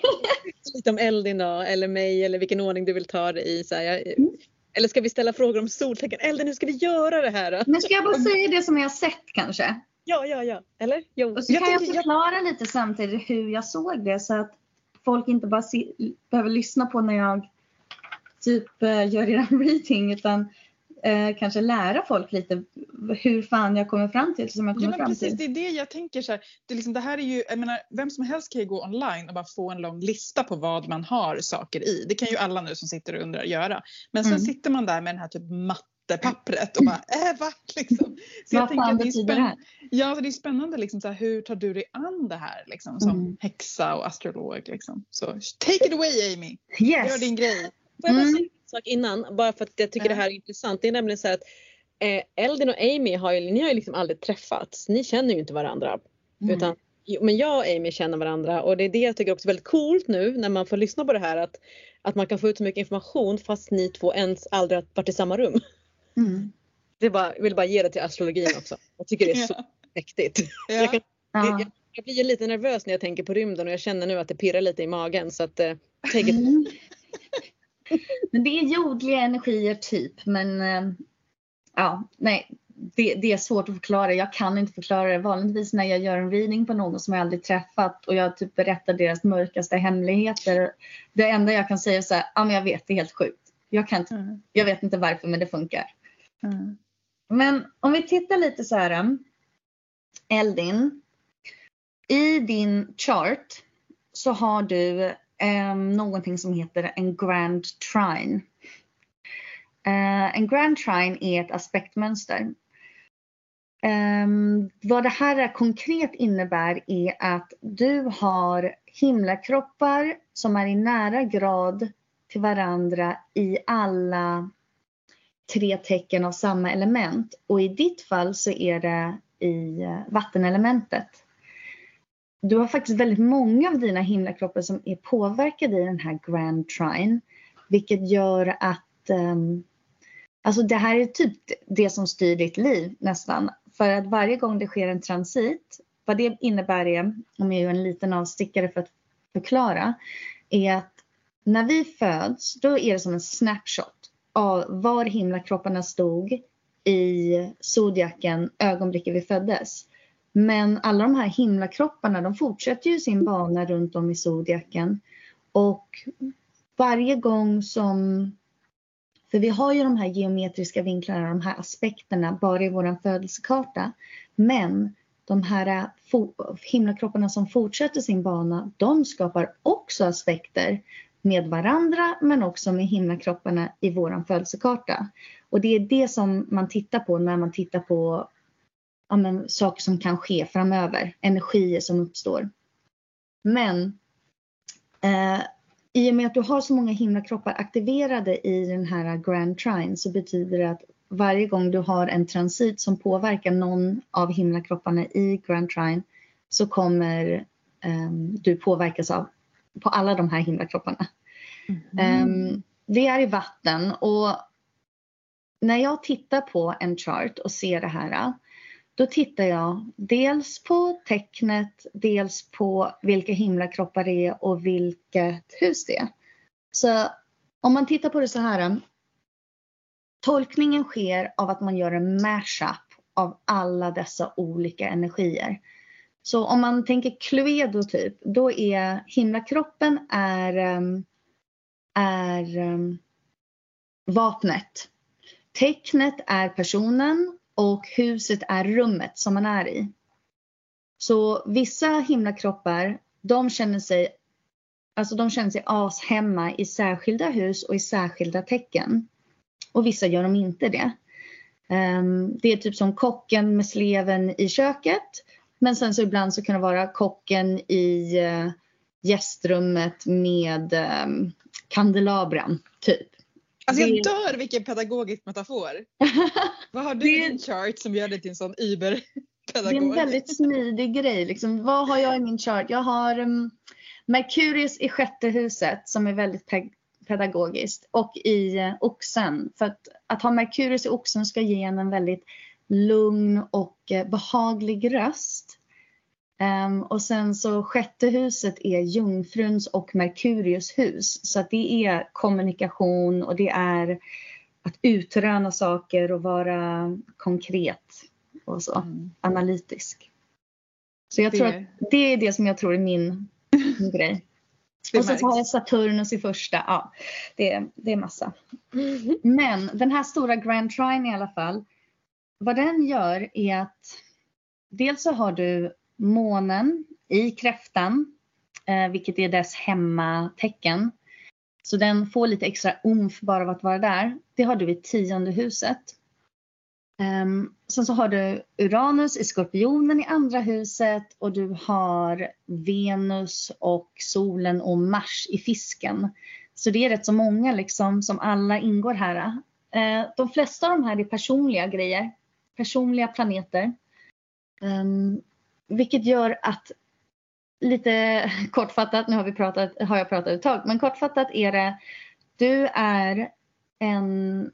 lite om Eldin då, eller mig eller vilken ordning du vill ta det i? Så här, jag, mm. Eller ska vi ställa frågor om soltecken? Eldin, hur ska vi göra det här? Då? Men ska jag bara säga det som jag har sett kanske? Ja, ja, ja. Eller? Jo. Och så jag kan jag förklara jag... lite samtidigt hur jag såg det så att folk inte bara se, behöver lyssna på när jag typ eh, gör eran reading utan eh, kanske lära folk lite hur fan jag kommer fram till som jag kommer ja, fram precis, till. Det är det jag tänker så här, det, liksom, det här är ju, jag menar, vem som helst kan ju gå online och bara få en lång lista på vad man har saker i. Det kan ju alla nu som sitter och undrar göra. Men sen mm. sitter man där med den här typ mattepappret och bara äh, va? Liksom. Så vad fan betyder det här? Ja, så det är spännande liksom, så här, hur tar du dig an det här liksom, som mm. häxa och astrolog. Liksom. Så take it away Amy, yes. gör din grej. Får jag bara mm. säga en sak innan bara för att jag tycker ja. det här är intressant. Det är nämligen så att eh, Eldin och Amy har ju, ni har ju liksom aldrig träffats. Ni känner ju inte varandra. Mm. Utan, men jag och Amy känner varandra och det är det jag tycker också är väldigt coolt nu när man får lyssna på det här att, att man kan få ut så mycket information fast ni två ens aldrig har varit i samma rum. Mm. Det bara, jag vill bara ge det till astrologin också. Jag tycker det är så mäktigt. Ja. Jag, kan, jag, jag, blir lite nervös när jag tänker på rymden och jag känner nu att det pirrar lite i magen så att eh, take it. Mm. men det är jordliga energier typ men eh, ja, nej. Det, det, är svårt att förklara. Jag kan inte förklara det. Vanligtvis när jag gör en reading på någon som jag aldrig träffat och jag typ berättar deras mörkaste hemligheter. Det enda jag kan säga är så här, ja men jag vet, det är helt sjukt. Jag, kan inte, mm. jag vet inte varför men det funkar. Mm. Men om vi tittar lite så här. Eldin. I din chart så har du eh, någonting som heter en grand trine. Eh, en grand trine är ett aspektmönster. Eh, vad det här konkret innebär är att du har himlakroppar som är i nära grad till varandra i alla tre tecken av samma element och i ditt fall så är det i eh, vattenelementet. Du har faktiskt väldigt många av dina himlakroppar som är påverkade i den här Grand Trine vilket gör att um, Alltså det här är typ det som styr ditt liv nästan. För att varje gång det sker en transit vad det innebär är, om jag gör en liten avstickare för att förklara, är att när vi föds, då är det som en snapshot av var himlakropparna stod i zodiaken ögonblicket vi föddes. Men alla de här himlakropparna de fortsätter ju sin bana runt om i zodiaken. Och varje gång som... För vi har ju de här geometriska vinklarna, de här aspekterna bara i vår födelsekarta. Men de här himlakropparna som fortsätter sin bana, de skapar också aspekter med varandra men också med himlakropparna i vår födelsekarta. Och det är det som man tittar på när man tittar på ja, men, saker som kan ske framöver, energier som uppstår. Men eh, i och med att du har så många himlakroppar aktiverade i den här Grand Trine så betyder det att varje gång du har en transit som påverkar någon av himlakropparna i Grand Trine så kommer eh, du påverkas av på alla de här himlakropparna. Mm. Um, det är i vatten och när jag tittar på en chart och ser det här då tittar jag dels på tecknet, dels på vilka himlakroppar det är och vilket hus det är. Så om man tittar på det så här. Tolkningen sker av att man gör en mashup av alla dessa olika energier. Så om man tänker Cluedo typ, då är himlakroppen är, ehm, är ehm, vapnet. Tecknet är personen och huset är rummet som man är i. Så vissa himlakroppar, de känner sig Alltså de känner sig ashemma i särskilda hus och i särskilda tecken. Och vissa gör de inte det. Ehm, det är typ som kocken med sleven i köket. Men sen så ibland så kan det vara kocken i eh, gästrummet med ehm, kandelabran, typ. Alltså jag dör vilken pedagogisk metafor. Vad har du i din chart som gör dig till en sån iber Det är en väldigt smidig grej. Liksom, vad har jag i min chart? Jag har um, Merkurius i sjätte huset som är väldigt pe pedagogiskt och i uh, oxen. För att, att ha Merkurius i oxen ska ge en en väldigt lugn och uh, behaglig röst. Um, och sen så sjätte huset är jungfruns och Merkurius hus. Så att det är kommunikation och det är att utröna saker och vara konkret och så mm. analytisk. Så jag det... tror att det är det som jag tror är min, min grej. och så har jag Saturnus i första. Ja, det, det är massa. Men den här stora Grand Trine i alla fall. Vad den gör är att dels så har du månen i kräftan, eh, vilket är dess hemmatecken. Så den får lite extra umf bara av att vara där. Det har du i tionde huset. Um, sen så har du Uranus i skorpionen i andra huset och du har Venus och solen och Mars i fisken. Så det är rätt så många liksom som alla ingår här. Uh, de flesta av de här är personliga grejer, personliga planeter. Ehm, vilket gör att lite kortfattat, nu har, vi pratat, har jag pratat ett tag, men kortfattat är det du är en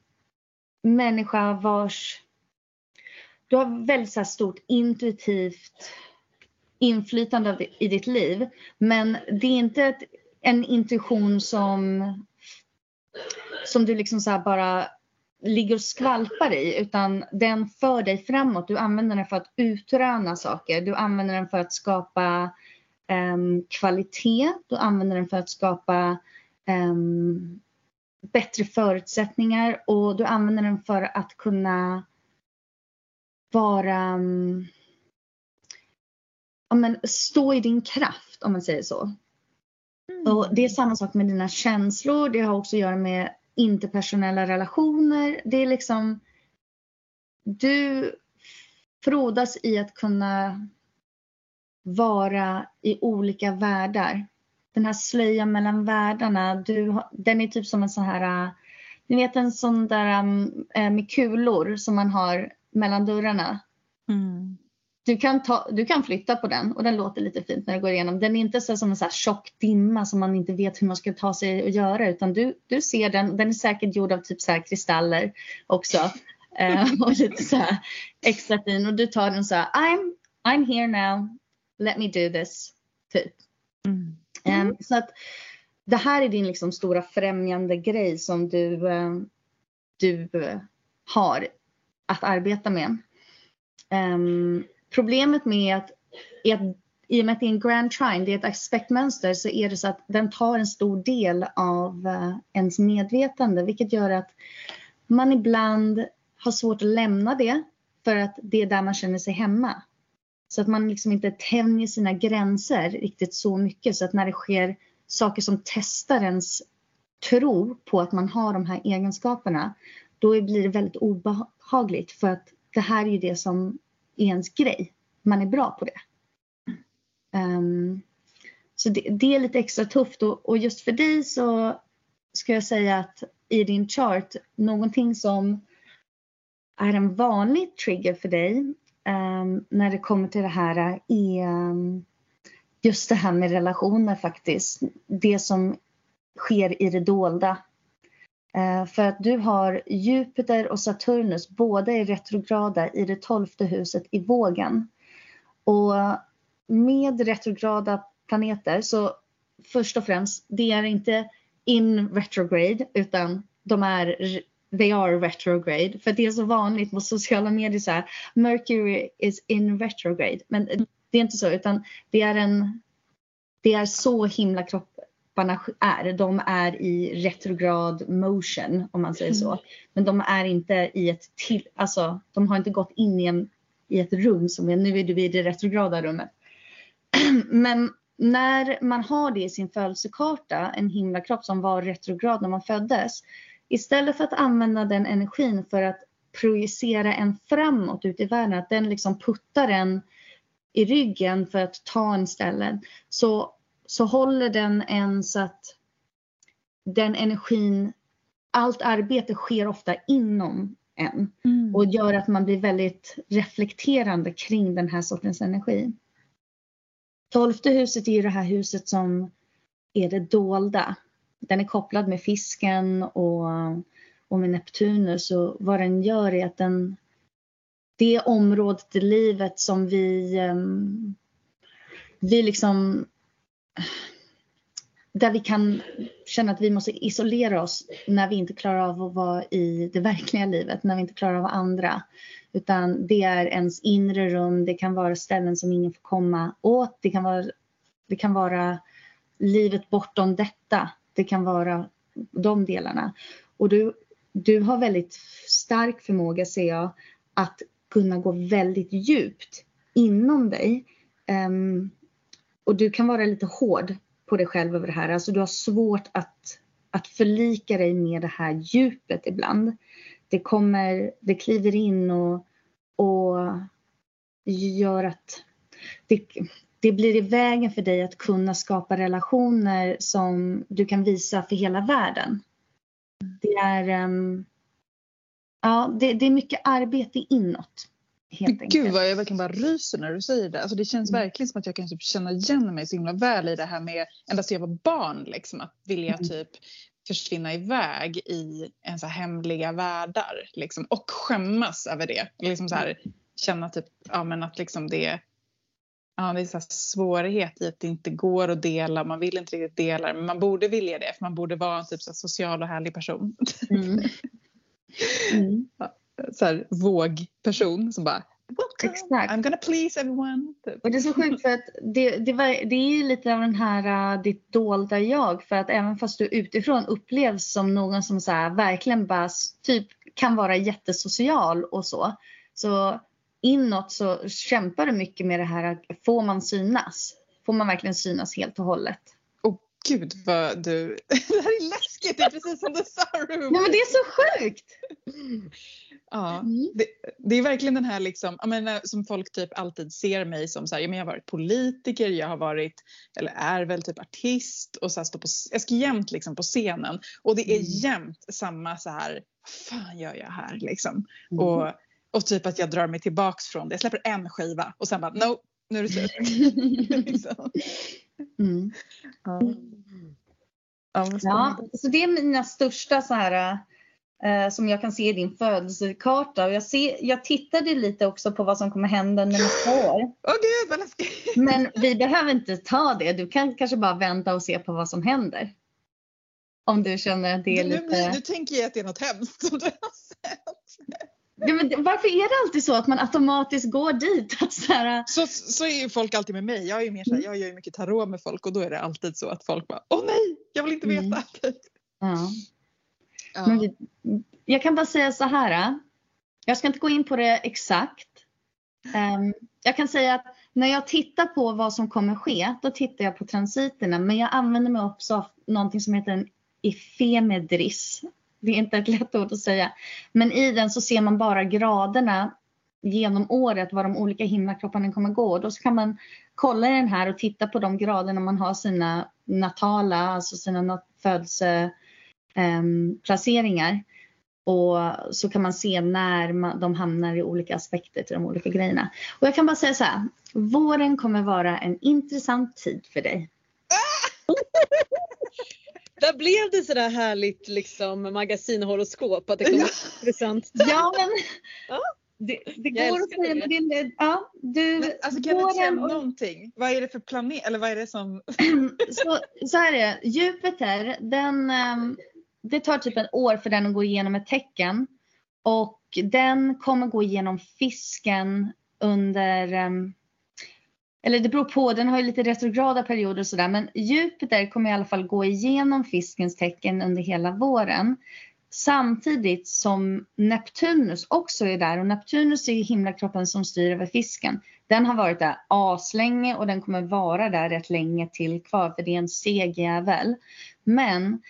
människa vars du har väldigt så stort intuitivt inflytande i ditt liv. Men det är inte ett, en intuition som, som du liksom så bara ligger och skvalpar i utan den för dig framåt. Du använder den för att utröna saker. Du använder den för att skapa um, kvalitet. Du använder den för att skapa um, bättre förutsättningar och du använder den för att kunna vara um, ja, men, stå i din kraft om man säger så. Mm. Och det är samma sak med dina känslor. Det har också att göra med interpersonella relationer. Det är liksom du frodas i att kunna vara i olika världar. Den här slöjan mellan världarna, du, den är typ som en sån här, ni vet en sån där mm, eh, med kulor som man har mellan dörrarna. Mm. Du, kan ta, du kan flytta på den och den låter lite fint när du går igenom. Den är inte så som en så här tjock dimma som man inte vet hur man ska ta sig och göra utan du, du ser den. Den är säkert gjord av typ så här kristaller också. eh, och lite så här extra fin och du tar den så här I'm, I'm here now. let me do this. Typ. Mm. Ehm, så att det här är din liksom stora främjande grej som du, eh, du eh, har att arbeta med. Ehm, problemet med att, är att i och med att det är en grand trine, det är ett aspektmönster, så är det så att den tar en stor del av eh, ens medvetande, vilket gör att man ibland har svårt att lämna det för att det är där man känner sig hemma. Så att man liksom inte tänjer sina gränser riktigt så mycket så att när det sker saker som testar ens tro på att man har de här egenskaperna, då blir det väldigt obehagligt för att det här är ju det som är ens grej. Man är bra på det. Um, så det, det, är lite extra tufft och, och, just för dig så ska jag säga att i din chart, någonting som är en vanlig trigger för dig um, när det kommer till det här är um, just det här med relationer faktiskt. Det som sker i det dolda. Eh, för att du har Jupiter och Saturnus båda är retrograda i det tolfte huset i vågen. Och med retrograda planeter så först och främst, det är inte in retrograde utan de är they are retrograde. För det är så vanligt på sociala medier så här, Mercury is in retrograde. Men det är inte så utan det är en det är så himla kropp kropparna är. De är i retrograd motion om man säger så. Mm. Men de är inte i ett till, alltså de har inte gått in i, en, i ett rum som är, nu är du i det retrograda rummet. Men när man har det i sin födelsekarta, en himlakropp som var retrograd när man föddes, istället för att använda den energin för att projicera en framåt ut i världen, att den liksom puttar en i ryggen för att ta en ställen, så, så håller den en så att den energin, allt arbete sker ofta inom en mm. och gör att man blir väldigt reflekterande kring den här sortens energi. Tolfte huset är ju det här huset som är det dolda. Den är kopplad med fisken och, och med Neptunus och vad den gör är att den det området i livet som vi um, vi liksom där vi kan känna att vi måste isolera oss när vi inte klarar av att vara i det verkliga livet, när vi inte klarar av andra. Utan det är ens inre rum, det kan vara ställen som ingen får komma åt, det kan vara, det kan vara livet bortom detta, det kan vara de delarna. Och du, du har väldigt stark förmåga ser jag att kunna gå väldigt djupt inom dig. Um, och du kan vara lite hård på dig själv över det här. Alltså du har svårt att, att förlika dig med det här djupet ibland. Det kommer, det kliver in och, och gör att det, det blir i vägen för dig att kunna skapa relationer som du kan visa för hela världen. Det är, um, ja, det, det är mycket arbete inåt. Helt Gud vad jag verkligen bara ryser när du säger det. Alltså det känns mm. verkligen som att jag kan typ känna igen mig så himla väl i det här med ända sedan jag var barn liksom att vilja mm. typ försvinna iväg i en så hemliga världar liksom, och skämmas över det. Liksom så här, känna typ ja, men att liksom det, ja, det är så svårighet i att det inte går att dela. Man vill inte riktigt dela men man borde vilja det för man borde vara en typ så social och härlig person. Mm. Mm. Ja så här, vågperson som bara Exakt. I'm gonna please everyone. Typ. Och det är så sjukt för att det, det, var, det är lite av den här uh, ditt dolda jag för att även fast du utifrån upplevs som någon som så här, verkligen bara typ kan vara jättesocial och så. Så inåt så kämpar du mycket med det här att får man synas? Får man verkligen synas helt och hållet? Åh gud vad du, det här är läskigt, det är precis som du sa Nej men det är så sjukt! Ja, mm. det, det, är verkligen den här liksom, jag menar, som folk typ alltid ser mig som så här, jag har varit politiker, jag har varit, eller är väl typ artist och så här, står på, jag ska jämt liksom på scenen och det är mm. jämt samma så här, vad fan gör jag här liksom? Mm. Och, och typ att jag drar mig tillbaks från det, jag släpper en skiva och sen bara no, nu är det slut. liksom. mm. ja. Ja, så det är mina största så här eh, som jag kan se i din födelsekarta. Och jag, ser, jag tittade lite också på vad som kommer hända nästa år. Åh gud vad läskigt! Men vi behöver inte ta det. Du kan kanske bara vänta och se på vad som händer. Om du känner att det är Nu, lite... nu tänker jag att det är något hemskt som du har sett. Ja, men varför är det alltid så att man automatiskt går dit? Att så här, Så, så är ju folk alltid med mig. Jag, är ju mer så här, jag gör ju mycket tarot med folk och då är det alltid så att folk bara Åh nej, jag vill inte veta. Mm. ja. Ja. Men vi, jag kan bara säga så här. Äh. Jag ska inte gå in på det exakt. Um, jag kan säga att när jag tittar på vad som kommer ske, då tittar jag på transiterna. Men jag använder mig också av någonting som heter en efemedris. Det är inte ett lätt ord att säga. Men i den så ser man bara graderna genom året, var de olika himlakropparna kommer gå. Då så kan man kolla i den här och titta på de graderna man har sina natala, alltså sina födelse placeringar. Och så kan man se när man, de hamnar i olika aspekter till de olika grejerna. Och jag kan bara säga så här. Våren kommer vara en intressant tid för dig. Där blev det sådär härligt liksom magasinhoroskop att det kommer Ja. vara intressant. Ja, men Ja. det, det går att säga. det. Men det, ja, du, Men, alltså, kan du våren, någonting? Vad är det för planet? Eller vad är det som... så, så här är det. Jupiter, den, ehm, det tar typ ett år för den att gå igenom ett tecken. Och den kommer gå igenom fisken under, ehm, eller det beror på, den har ju lite retrograda perioder och sådär. Men Jupiter kommer i alla fall gå igenom fiskens tecken under hela våren. Samtidigt som Neptunus också är där och Neptunus är ju himlakroppen som styr över fisken. Den har varit där aslänge och den kommer vara där rätt länge till kvar för det är en seg jävel. Men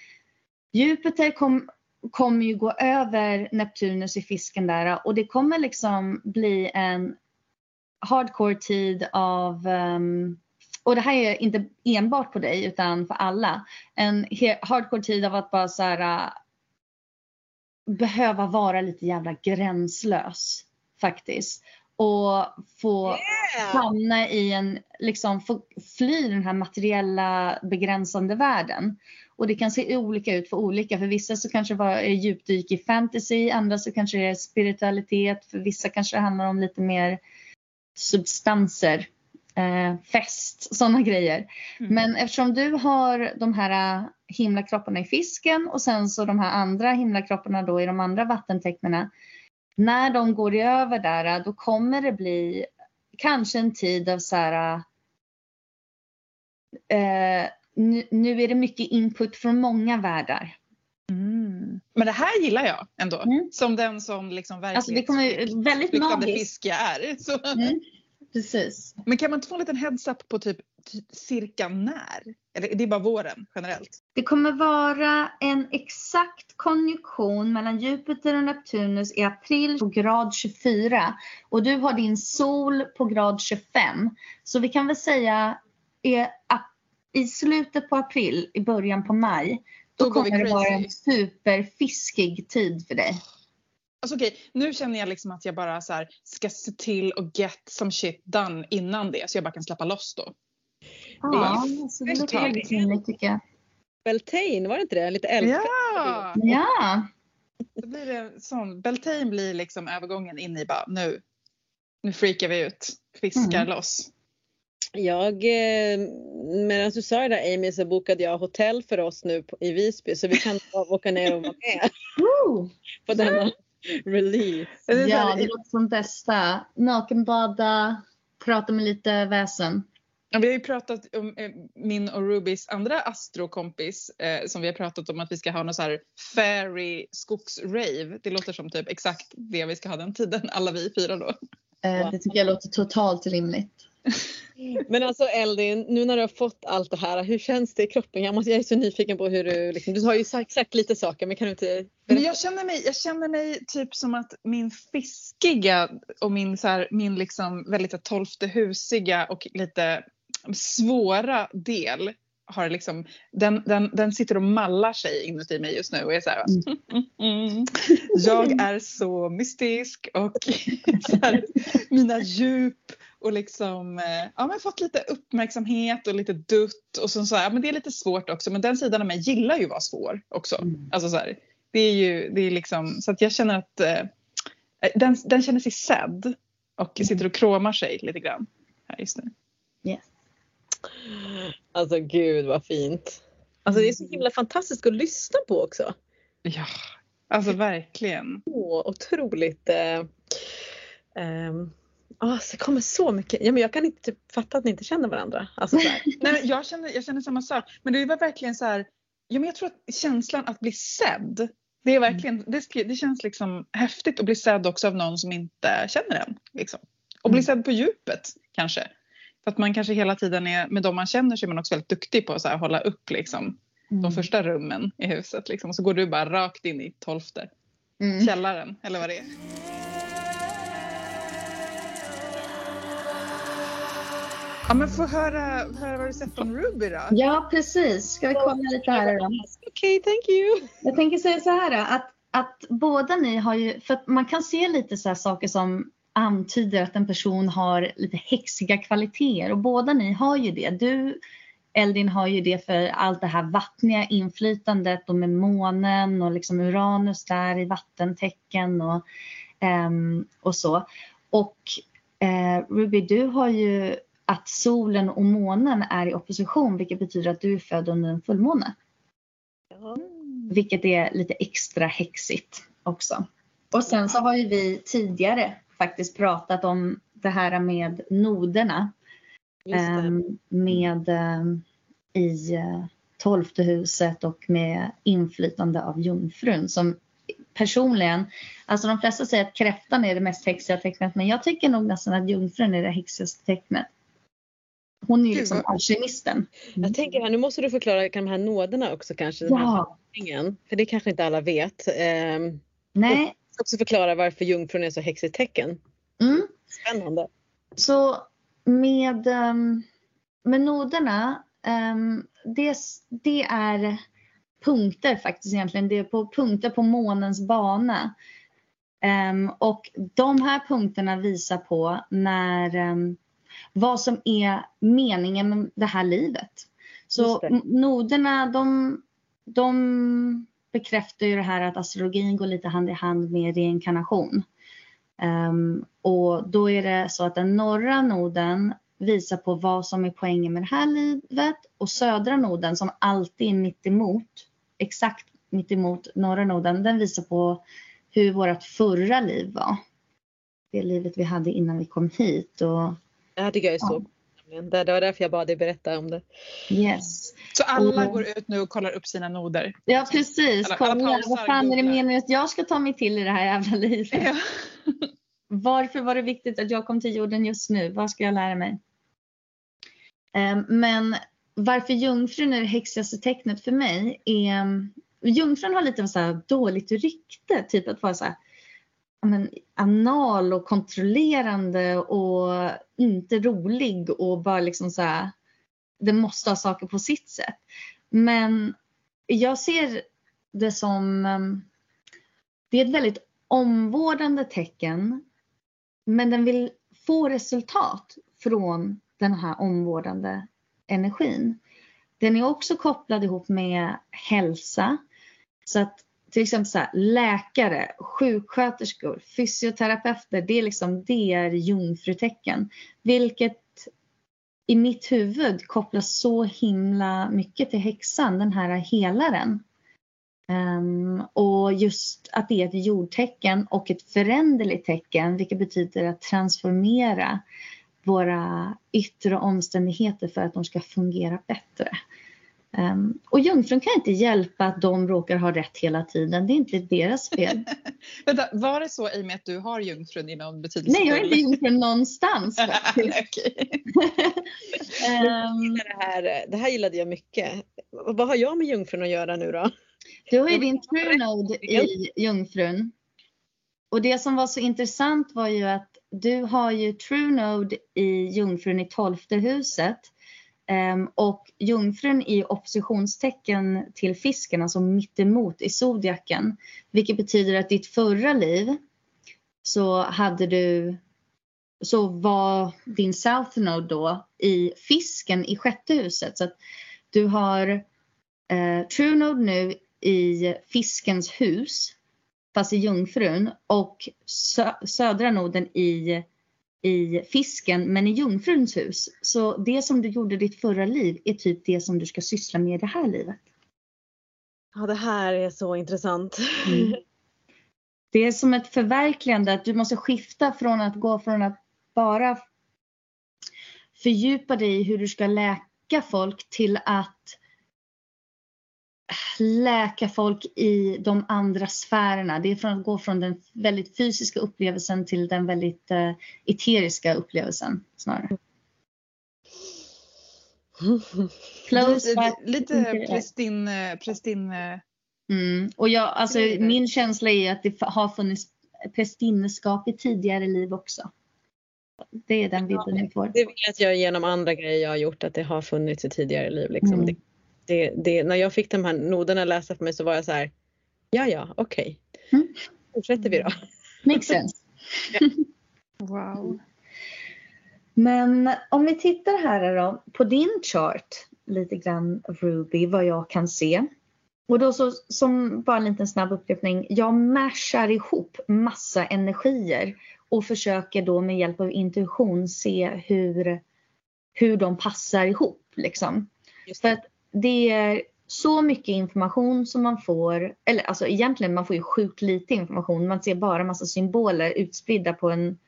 Jupiter kom, kommer ju gå över Neptunus i fisken där och det kommer liksom bli en hardcore tid av um, och det här är inte enbart på dig utan för alla. En hardcore tid av att bara så här, äh, behöva vara lite jävla gränslös faktiskt. Och få hamna i en, liksom få fly den här materiella begränsande världen. Och det kan se olika ut för olika. För vissa så kanske det var djupdyk i fantasy, andra så kanske det är spiritualitet, för vissa kanske det handlar om lite mer substanser, eh, fest, sådana grejer. Mm. Men eftersom du har de här himlakropparna i fisken och sen så de här andra himlakropparna då i de andra vattentecknena. När de går över där då kommer det bli kanske en tid av så här. Eh, nu, nu är det mycket input från många världar. Mm. Men det här gillar jag ändå. Mm. Som den som liksom Alltså verklighetsflyktande fisk jag är. Så. Mm, precis. Men kan man inte få en liten heads up på typ cirka när? Eller det är bara våren generellt? Det kommer vara en exakt konjunktion mellan Jupiter och Neptunus i april på grad 24 och du har din sol på grad 25. Så vi kan väl säga i, i slutet på april, i början på maj, då, Då kommer det vara en superfiskig tid för dig. Alltså okej, nu känner jag liksom att jag bara så här, ska se till och get some shit done innan det så jag bara kan släppa loss då. Ja, så det låter väldigt rimligt tycker jag. Beltane, var det inte det? Lite älskad. Ja! Ja, Då blir det sån, Beltane blir liksom övergången in i bara nu, nu freakar vi ut, fiskar Mm. loss. Jag, eh, medan du sa det där Amy så bokade jag hotell för oss nu på, i Visby så vi kan åka ner och vara med på denna release. Så ja det låter som bästa. Nakenbada, prata med lite väsen. Ja, vi har ju pratat om eh, min och Rubys andra astrokompis eh, som vi har pratat om att vi ska ha någon så här fairy skogsrave. Det låter som typ exakt det vi ska ha den tiden, alla vi fyra då. Eh. Det tycker jag låter totalt rimligt. Men alltså Eldin, nu när du har fått allt det här, hur känns det i kroppen? Jag, måste, jag är så nyfiken på hur du, liksom, du har ju sagt, sagt lite saker men kan du inte Men jag känner mig, jag känner mig typ som att min fiskiga och min, så här, min liksom väldigt tolfte husiga och lite svåra del har liksom, den, den, den sitter och mallar sig inuti mig just nu och är så här, mm. jag är så mystisk och så här, mina djup och liksom eh, ja, men fått lite uppmärksamhet och lite dutt och så, så här, ja, men det är lite svårt också men den sidan av mig gillar ju att vara svår också. Mm. Alltså så här, Det är ju, det är liksom, så att jag känner att eh, den, den känner sig sedd och Mm. sitter och kråmar sig lite grann här just nu. Yes. Alltså gud vad fint. Alltså det är så himla fantastiskt att lyssna på också. Ja, alltså verkligen. Så otroligt. Eh, ehm, ah, så det kommer så mycket. Ja, men jag kan inte typ fatta att ni inte känner varandra. Alltså. Nej, jag, känner, jag känner samma sak. Men det var verkligen så här, ja, men jag tror att känslan att bli sedd, det är verkligen, det, sk- det känns liksom häftigt att bli sedd också av någon som inte känner en. Liksom. Och bli Mm. sedd på djupet kanske. För att man kanske hela tiden är, med de man känner så är man också väldigt duktig på att så här, hålla upp liksom, de Mm. första rummen i huset. Liksom. Och så går du bara rakt in i tolfte Mm. källaren eller vad det är. Ja men få höra, höra vad du sett om Ruby då. Ja, precis. Ska vi kolla lite här då? Okej, thank you. Jag tänker säga så här då, att, att båda ni har ju, för man kan se lite så här saker som antyder att en person har lite häxiga kvaliteter och båda ni har ju det. Du Eldin har ju det för allt det här vattniga inflytandet och med månen och liksom Uranus där i vattentecken och, ehm, och så. Och eh, Ruby, du har ju att solen och månen är i opposition vilket betyder att du är född under en fullmåne. Ja. Vilket är lite extra häxigt också. Och sen så har ju vi tidigare faktiskt pratat om det här med noderna. Ehm, med ehm, i eh, tolfte huset och med inflytande av jungfrun som personligen, alltså de flesta säger att kräftan är det mest häxiga tecknet men jag tycker nog nästan att jungfrun är det häxigaste tecknet. Hon är ju liksom alkemisten. Jag tänker här, nu måste du förklara kan de här nåderna också kanske. Den här Ja, handlingen, för det kanske inte alla vet. Ehm, nej. Också förklara varför jungfrun är så häxigt tecken. Mm. Spännande. Så med, ehm, med noderna, um, det, det är punkter faktiskt egentligen. Det är på punkter på månens bana. Ehm, och de här punkterna visar på när, ehm, vad som är meningen med det här livet. Så noderna de, de bekräftar ju det här att astrologin går lite hand i hand med reinkarnation. Ehm, och då är det så att den norra noden visar på vad som är poängen med det här livet och södra noden som alltid är mitt emot, exakt mitt emot norra noden, den visar på hur vårt förra liv var. Det livet vi hade innan vi kom hit och Det tycker jag är så Nämligen. Det var därför jag bad dig berätta om det. yes. Så alla Mm. går ut nu och kollar upp sina noder. Ja precis, Alla- alla kolla pausar, vad fan är det meningen att jag ska ta mig till i det här jävla livet? Ja. Varför var det viktigt att jag kom till jorden just nu? Vad ska jag lära mig? Ehm, Men varför jungfrun är det häxigaste tecknet för mig är Jungfrun har lite av så här dåligt rykte, typ att vara så här, men, anal och kontrollerande och inte rolig och bara liksom så här, den måste ha saker på sitt sätt. Men jag ser det som, ehm, det är ett väldigt omvårdande tecken men den vill få resultat från den här omvårdande energin. Den är också kopplad ihop med hälsa. Så att till exempel så här, läkare, sjuksköterskor, fysioterapeuter, det är liksom det är jungfrutecken. Vilket i mitt huvud kopplas så himla mycket till häxan, den här helaren. Um, och just att det är ett jordtecken och ett föränderligt tecken vilket betyder att transformera våra yttre omständigheter för att de ska fungera bättre. Ehm, och jungfrun kan inte hjälpa att de råkar ha rätt hela tiden. Det är inte deras fel. Vänta, var det så i och med att du har jungfrun i någon betydelse? Nej, jag är inte jungfrun någonstans faktiskt. Okej. Ehm, Det här, det här gillade jag mycket. Vad har jag med jungfrun att göra nu då? Du har ju din true i Jungfrun. Och det som var så intressant var ju att du har ju true i Jungfrun i tolfte huset. Ehm, och Jungfrun i oppositionstecken till fisken, alltså mittemot i zodiaken. Vilket betyder att ditt förra liv så hade du så var din South Node då i fisken i sjätte huset. Så att du har eh, True Node nu i fiskens hus, fast i jungfrun, och sö södra noden i, i fisken, men i jungfruns hus. Så det som du gjorde i ditt förra liv är typ det som du ska syssla med i det här livet. Ja, det här är så intressant. Mm. Det är som ett förverkligande att du måste skifta från att gå från att bara fördjupa dig i hur du ska läka folk till att läka folk i de andra sfärerna. Det är från att gå från den väldigt fysiska upplevelsen till den väldigt uh, eteriska upplevelsen snarare. lite lite prästin... prästin mm. Och jag, alltså, min känsla är att det har funnits prästinneskap i tidigare liv också. Det är den bilden jag får. Det vet jag genom andra grejer jag har gjort att det har funnits i tidigare liv. Liksom. Mm. Det, det, när jag fick de här noderna lästa för mig så var jag så här, ja ja okej, okay. mm. fortsätter vi då. Makes sense. Wow. Men om vi tittar här då på din chart lite grann Ruby vad jag kan se. Och då så, som bara en liten snabb upprepning. Jag mashar ihop massa energier och försöker då med hjälp av intuition se hur, hur de passar ihop. Liksom. För att det är så mycket information som man får, eller alltså egentligen man får ju sjukt lite information. Man ser bara massa symboler utspridda på en,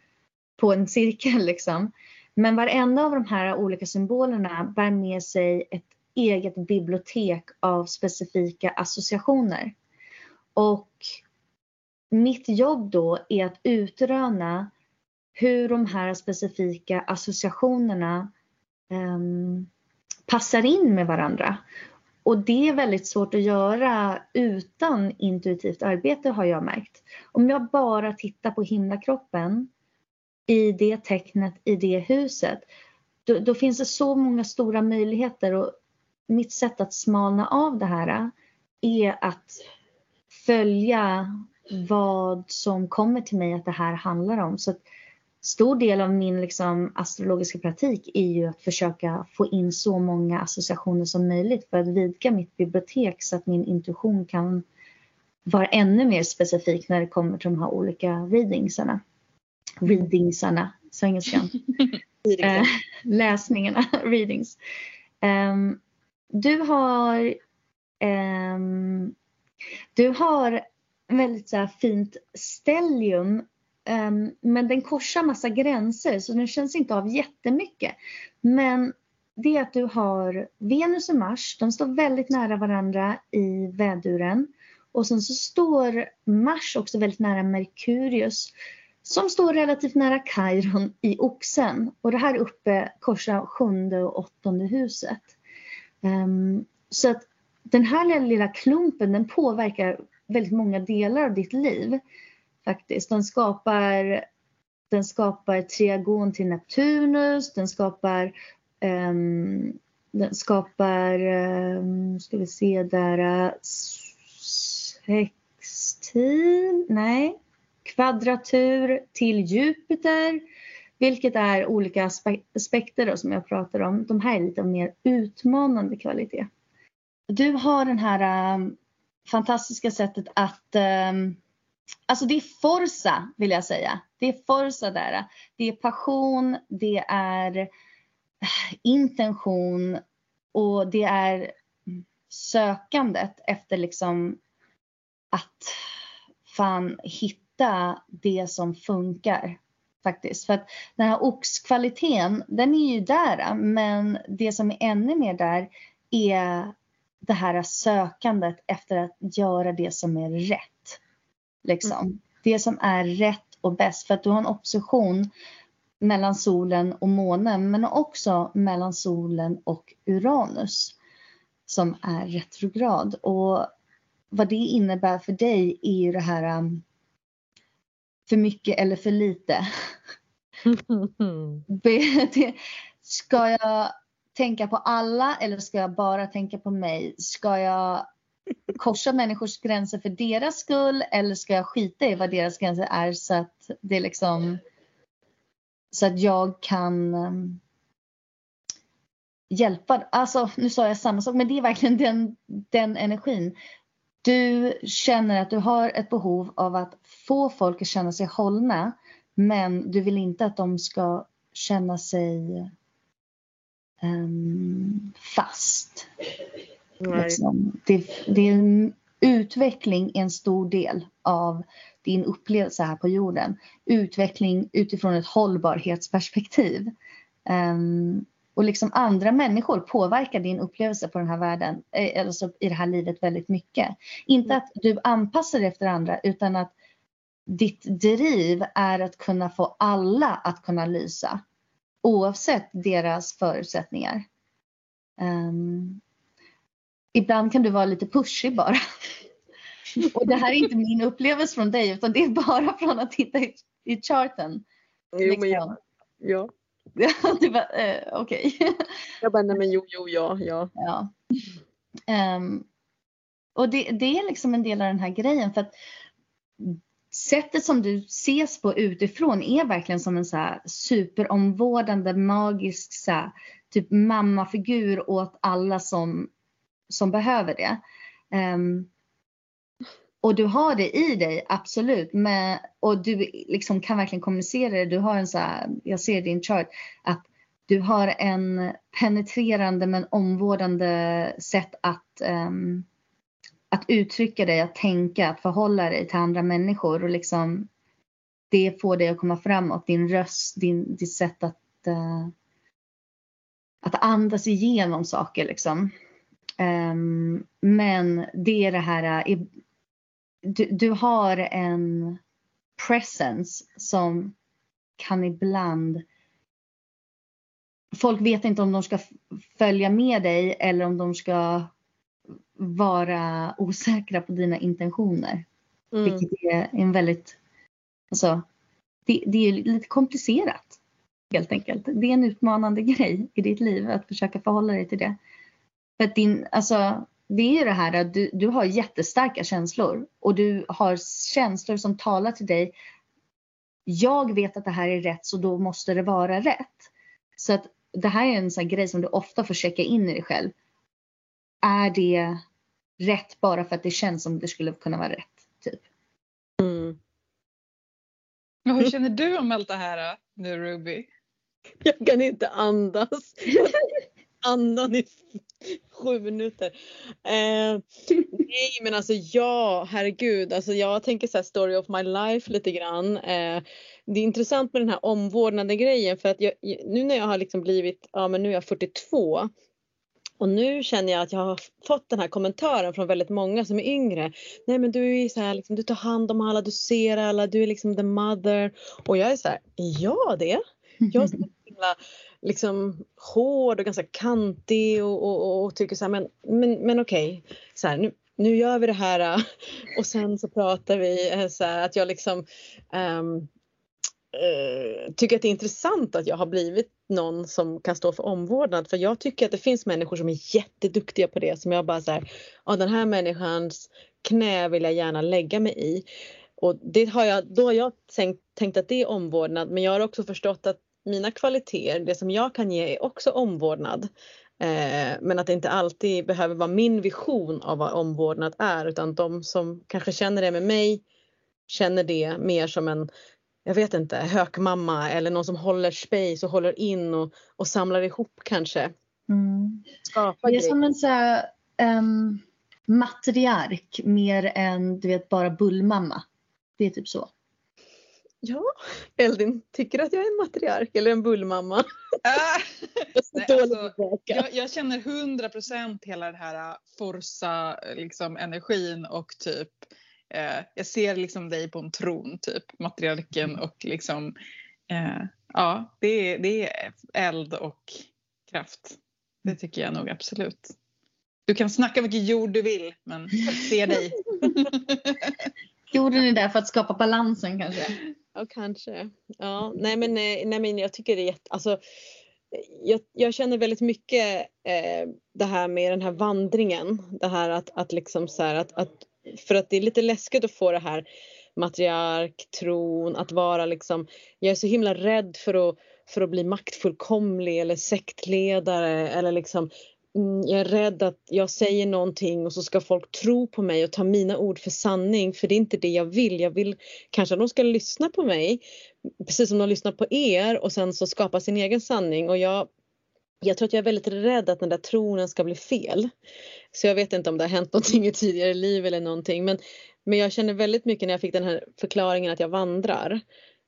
på en cirkel liksom. Men varenda av de här olika symbolerna bär med sig ett eget bibliotek av specifika associationer. Och mitt jobb då är att utröna hur de här specifika associationerna um, passar in med varandra. Och det är väldigt svårt att göra utan intuitivt arbete har jag märkt. Om jag bara tittar på himlakroppen i det tecknet, i det huset, då, då, finns det så många stora möjligheter och mitt sätt att smalna av det här är att följa vad som kommer till mig att det här handlar om. Så stor del av min liksom, astrologiska praktik är ju att försöka få in så många associationer som möjligt för att vidga mitt bibliotek så att min intuition kan vara ännu mer specifik när det kommer till de här olika readingsarna. Readingsarna, så engelskan. eh, läsningarna, readings. Um, du har um, du har väldigt så fint stellium Um, Ehm, men den korsar massa gränser så den känns inte av jättemycket. Men det är att du har Venus och Mars, de står väldigt nära varandra i väduren. Och sen så står Mars också väldigt nära Merkurius som står relativt nära Kairon i Oxen. Och det här uppe korsar sjunde och åttonde huset. Um, så att den här lilla klumpen den påverkar väldigt många delar av ditt liv faktiskt. Den skapar, den skapar triagon till Neptunus, den skapar um, den skapar, um, ska vi se där, sextil, nej, kvadratur till Jupiter. Vilket är olika aspekter som jag pratar om. De här är lite mer utmanande kvalitet. Du har den här um, fantastiska sättet att um, Alltså det är forsa vill jag säga. Det är forsa där. Det är passion, det är eh, intention och det är sökandet efter liksom att fan hitta det som funkar faktiskt. För att den här oxkvaliteten, den är ju där, men det som är ännu mer där är det här sökandet efter att göra det som är rätt. Liksom. Mm. Det som är rätt och bäst för att du har en opposition mellan solen och månen men också mellan solen och Uranus som är retrograd. Och vad det innebär för dig är ju det här um, för mycket eller för lite. ska jag tänka på alla eller ska jag bara tänka på mig? Ska jag korsa människors gränser för deras skull eller ska jag skita i vad deras gränser är så att det liksom så att jag kan um, hjälpa. Alltså nu sa jag samma sak men det är verkligen den, den energin. du känner att du har ett behov av att få folk att känna sig hållna men du vill inte att de ska känna sig um, fast. Liksom. Det, det är en utveckling en stor del av din upplevelse här på jorden. Utveckling utifrån ett hållbarhetsperspektiv. Um, och liksom andra människor påverkar din upplevelse på den här världen, eh, alltså i det här livet väldigt mycket. Inte att du anpassar dig efter andra utan att ditt driv är att kunna få alla att kunna lysa oavsett deras förutsättningar. Um, ibland kan du vara lite pushig bara. Och det här är inte min upplevelse från dig utan det är bara från att titta i, i charten. Jo, liksom. men ja. ja. du bara, eh, okej. Okay. Jag bara, nej men jo, jo, ja, ja. ja. Um, och det, det, är liksom en del av den här grejen för att sättet som du ses på utifrån är verkligen som en så här superomvårdande, magisk så här, typ mammafigur åt alla som, som behöver det. Um, och du har det i dig, absolut. Men, och du liksom kan verkligen kommunicera det. Du har en så här, jag ser i din chart, att du har en penetrerande men omvårdande sätt att, um, att uttrycka dig, att tänka, att förhålla dig till andra människor. Och liksom, det får dig att komma framåt. Din röst, din, ditt sätt att, uh, att andas igenom saker. Liksom. Um, men det är det här, uh, du, du har en presence som kan ibland Folk vet inte om de ska följa med dig eller om de ska vara osäkra på dina intentioner. Mm. Vilket är en väldigt, alltså, det, det är lite komplicerat helt enkelt. Det är en utmanande grej i ditt liv att försöka förhålla dig till det. För att din, alltså, det är ju det här att du, du har jättestarka känslor och du har känslor som talar till dig. Jag vet att det här är rätt så då måste det vara rätt. Så att det här är en sån grej som du ofta får checka in i dig själv. Är det rätt bara för att det känns som det skulle kunna vara rätt? Typ. Mm. Hur känner du om allt det här nu Ruby? Jag kan inte andas. Andan i sju minuter. Eh, nej men alltså ja, herregud. Alltså jag tänker så här story of my life lite grann. Eh, det är intressant med den här omvårdnaden grejen för att jag, nu när jag har liksom blivit, ja men nu är jag 42 och nu känner jag att jag har fått den här kommentaren från väldigt många som är yngre. Nej men du är så här, liksom, du tar hand om alla, du ser alla, du är liksom the mother. Och jag är så här, ja det. Jag är så himla liksom hård och ganska kantig och, och, och tycker så här, men, men, men okej, så här, nu, nu gör vi det här äh, och sen så pratar vi äh, så här, att jag liksom um, uh, tycker att det är intressant att jag har blivit någon som kan stå för omvårdnad för jag tycker att det finns människor som är jätteduktiga på det som jag bara så här, ja den här människans knä vill jag gärna lägga mig i. Och det har jag, då har jag tänkt, tänkt att det är omvårdnad men jag har också förstått att mina kvaliteter, det som jag kan ge är också omvårdnad. Eh, men att det inte alltid behöver vara min vision av vad omvårdnad är utan de som kanske känner det med mig känner det mer som en, jag vet inte, hökmamma eller någon som håller space och håller in och, och samlar ihop kanske. Mm. det är som en så här, um, matriark mer än du vet bara bullmamma. Det är typ så. Ja, Eldin, tycker du att jag är en matriark eller en bullmamma? Äh, nej, alltså, jag, jag, känner 100% hela den här äh, forsa liksom, energin och typ eh, jag ser liksom dig på en tron typ, matriarken mm. och liksom eh, ja, det är, det är eld och kraft. Det mm. tycker jag nog absolut. Du kan snacka vilken jord du vill men se dig. Jorden är där för att skapa balansen kanske. Ja, kanske. Ja, nej men, eh, nej, men jag tycker det är jätte, alltså, jag, jag känner väldigt mycket eh, det här med den här vandringen. Det här att, att liksom så här, att, att, för att det är lite läskigt att få det här matriark, tron, att vara liksom, jag är så himla rädd för att, för att bli maktfullkomlig eller sektledare eller liksom Mm, jag är rädd att jag säger någonting och så ska folk tro på mig och ta mina ord för sanning för det är inte det jag vill. Jag vill kanske att de ska lyssna på mig precis som de lyssnar på er och sen så skapa sin egen sanning och jag jag tror att jag är väldigt rädd att den där tronen ska bli fel. Så jag vet inte om det har hänt någonting i tidigare liv eller någonting men, men jag känner väldigt mycket när jag fick den här förklaringen att jag vandrar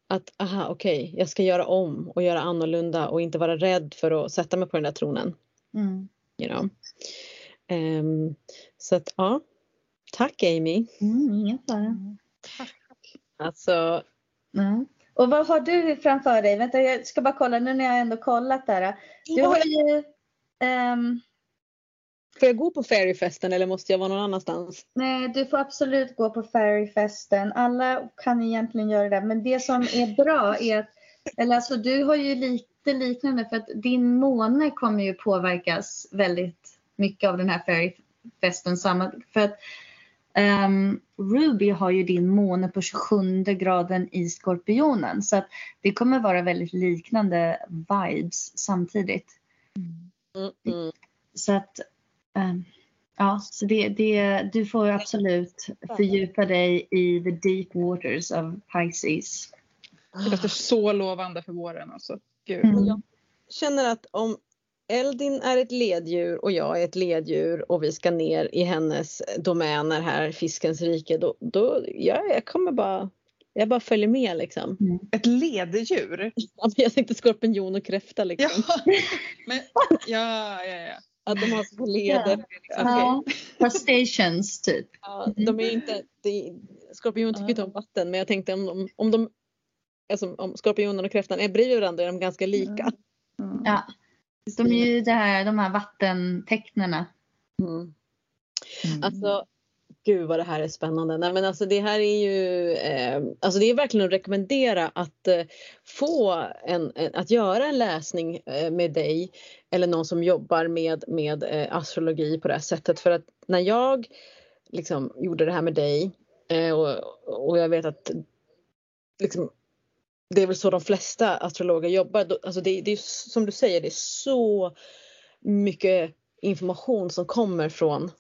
att aha okej, okay, jag ska göra om och göra annorlunda och inte vara rädd för att sätta mig på den där tronen. Mm. You know. Um, så att ja, tack Amy. Mm, inget fara. Tack. Alltså. Mm. Och vad har du framför dig? Vänta, jag ska bara kolla nu när jag ändå kollat där. Du har ju um, Får jag gå på Fairyfesten eller måste jag vara någon annanstans? Nej, du får absolut gå på Fairyfesten. Alla kan egentligen göra det. Men det som är bra är att, eller alltså du har ju lite liknande för att din måne kommer ju påverkas väldigt mycket av den här Fairyfesten. För att um, Ruby har ju din måne på 27 graden i Skorpionen. Så att det kommer vara väldigt liknande vibes samtidigt. Mm. Mm. Så att Um, ja, så det, det, du får absolut fördjupa dig i the deep waters of Pisces. Det låter så lovande för våren alltså. Gud. Mm. Jag känner att om Eldin är ett leddjur och jag är ett leddjur och vi ska ner i hennes domäner här, fiskens rike, då, då ja, jag kommer bara jag bara följer med liksom. Mm. Ett leddjur? jag tänkte skorpion och kräfta liksom. Ja, men, ja, ja, ja. Att de har små leder. Ja. Okay. stations typ. Ja, de är inte, det, skorpion tycker inte om vatten men jag tänkte om, om, om de alltså, om skorpionen och kräftan är bredvid varandra är de ganska lika. Mm. Ja. De är ju det här, de här vattentecknena. Mm. Mm. Alltså gud vad det här är spännande. Nej, men alltså det här är ju, eh, alltså det är verkligen att rekommendera att eh, få en, en, att göra en läsning eh, med dig eller någon som jobbar med, med eh, astrologi på det här sättet. För att när jag liksom gjorde det här med dig eh, och, och jag vet att liksom, det är väl så de flesta astrologer jobbar. Alltså det, det är som du säger, det är så mycket information som kommer från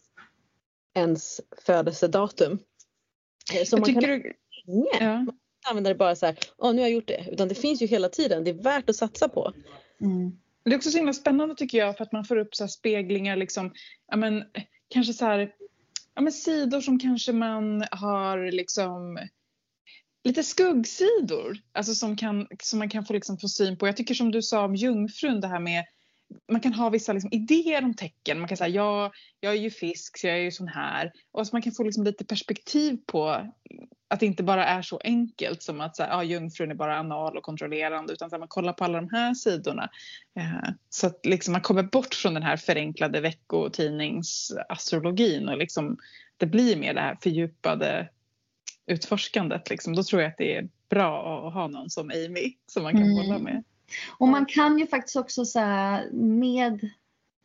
ens födelsedatum. Eh, så man kan du... Ja. Man använda det bara så här, oh, nu har jag gjort det. Utan det finns ju hela tiden, det är värt att satsa på. Mm. Det är också så himla spännande tycker jag för att man får upp så speglingar liksom, ja men kanske så här, ja men sidor som kanske man har liksom lite skuggsidor, alltså som, kan, som man kan få, liksom få syn på. Jag tycker som du sa om jungfrun det här med man kan ha vissa liksom idéer om tecken. Man kan säga ja, jag är ju fisk så jag är ju sån här. Och så man kan få liksom lite perspektiv på att det inte bara är så enkelt som att säga, ja, jungfrun är bara anal och kontrollerande utan att man kollar på alla de här sidorna. Eh, så att liksom man kommer bort från den här förenklade veckotidningsastrologin och liksom det blir mer det här fördjupade utforskandet. Liksom. Då tror jag att det är bra att ha någon som Amy som man kan mm. hålla med. Och man kan ju faktiskt också så med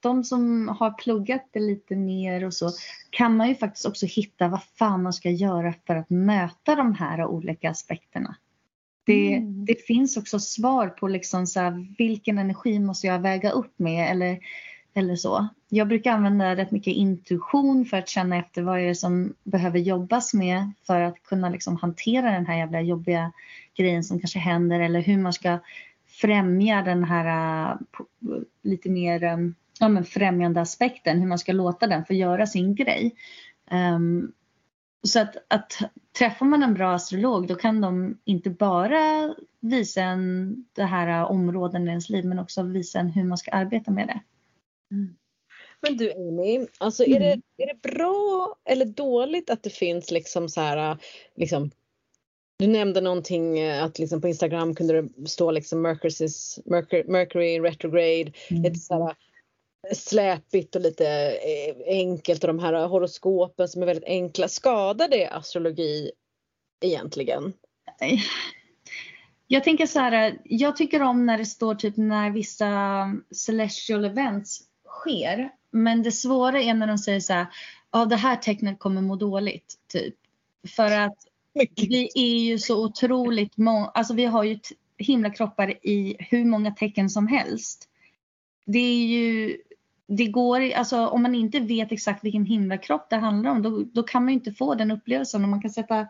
de som har pluggat det lite mer och så kan man ju faktiskt också hitta vad fan man ska göra för att möta de här olika aspekterna. Det, mm. det finns också svar på liksom så här, vilken energi måste jag väga upp med eller, eller så. Jag brukar använda rätt mycket intuition för att känna efter vad är det som behöver jobbas med för att kunna liksom hantera den här jävla jobbiga grejen som kanske händer eller hur man ska främja den här eh, lite mer äh, ja, men främjande aspekten, hur man ska låta den få göra sin grej. Um, så att, att träffar man en bra astrolog då kan de inte bara visa en det här äh, områden i ens liv men också visa en hur man ska arbeta med det. Mm. Men du Amy, alltså är, mm. det, är det bra eller dåligt att det finns liksom så här liksom du nämnde någonting eh, att liksom på Instagram kunde det stå liksom Mercury's, Mercury, Mercury retrograde, mm. lite så här släpigt och lite eh, enkelt och de här horoskopen som är väldigt enkla. Skadar det astrologi egentligen? Jag tänker så här, jag tycker om när det står typ när vissa celestial events sker. Men det svåra är när de säger så här, ja det här tecknet kommer må dåligt typ. För att. Vi är ju så otroligt många, alltså vi har ju himlakroppar i hur många tecken som helst. Det är ju det går, alltså om man inte vet exakt vilken himlakropp det handlar om då, då kan man inte få den upplevelsen och man kan sätta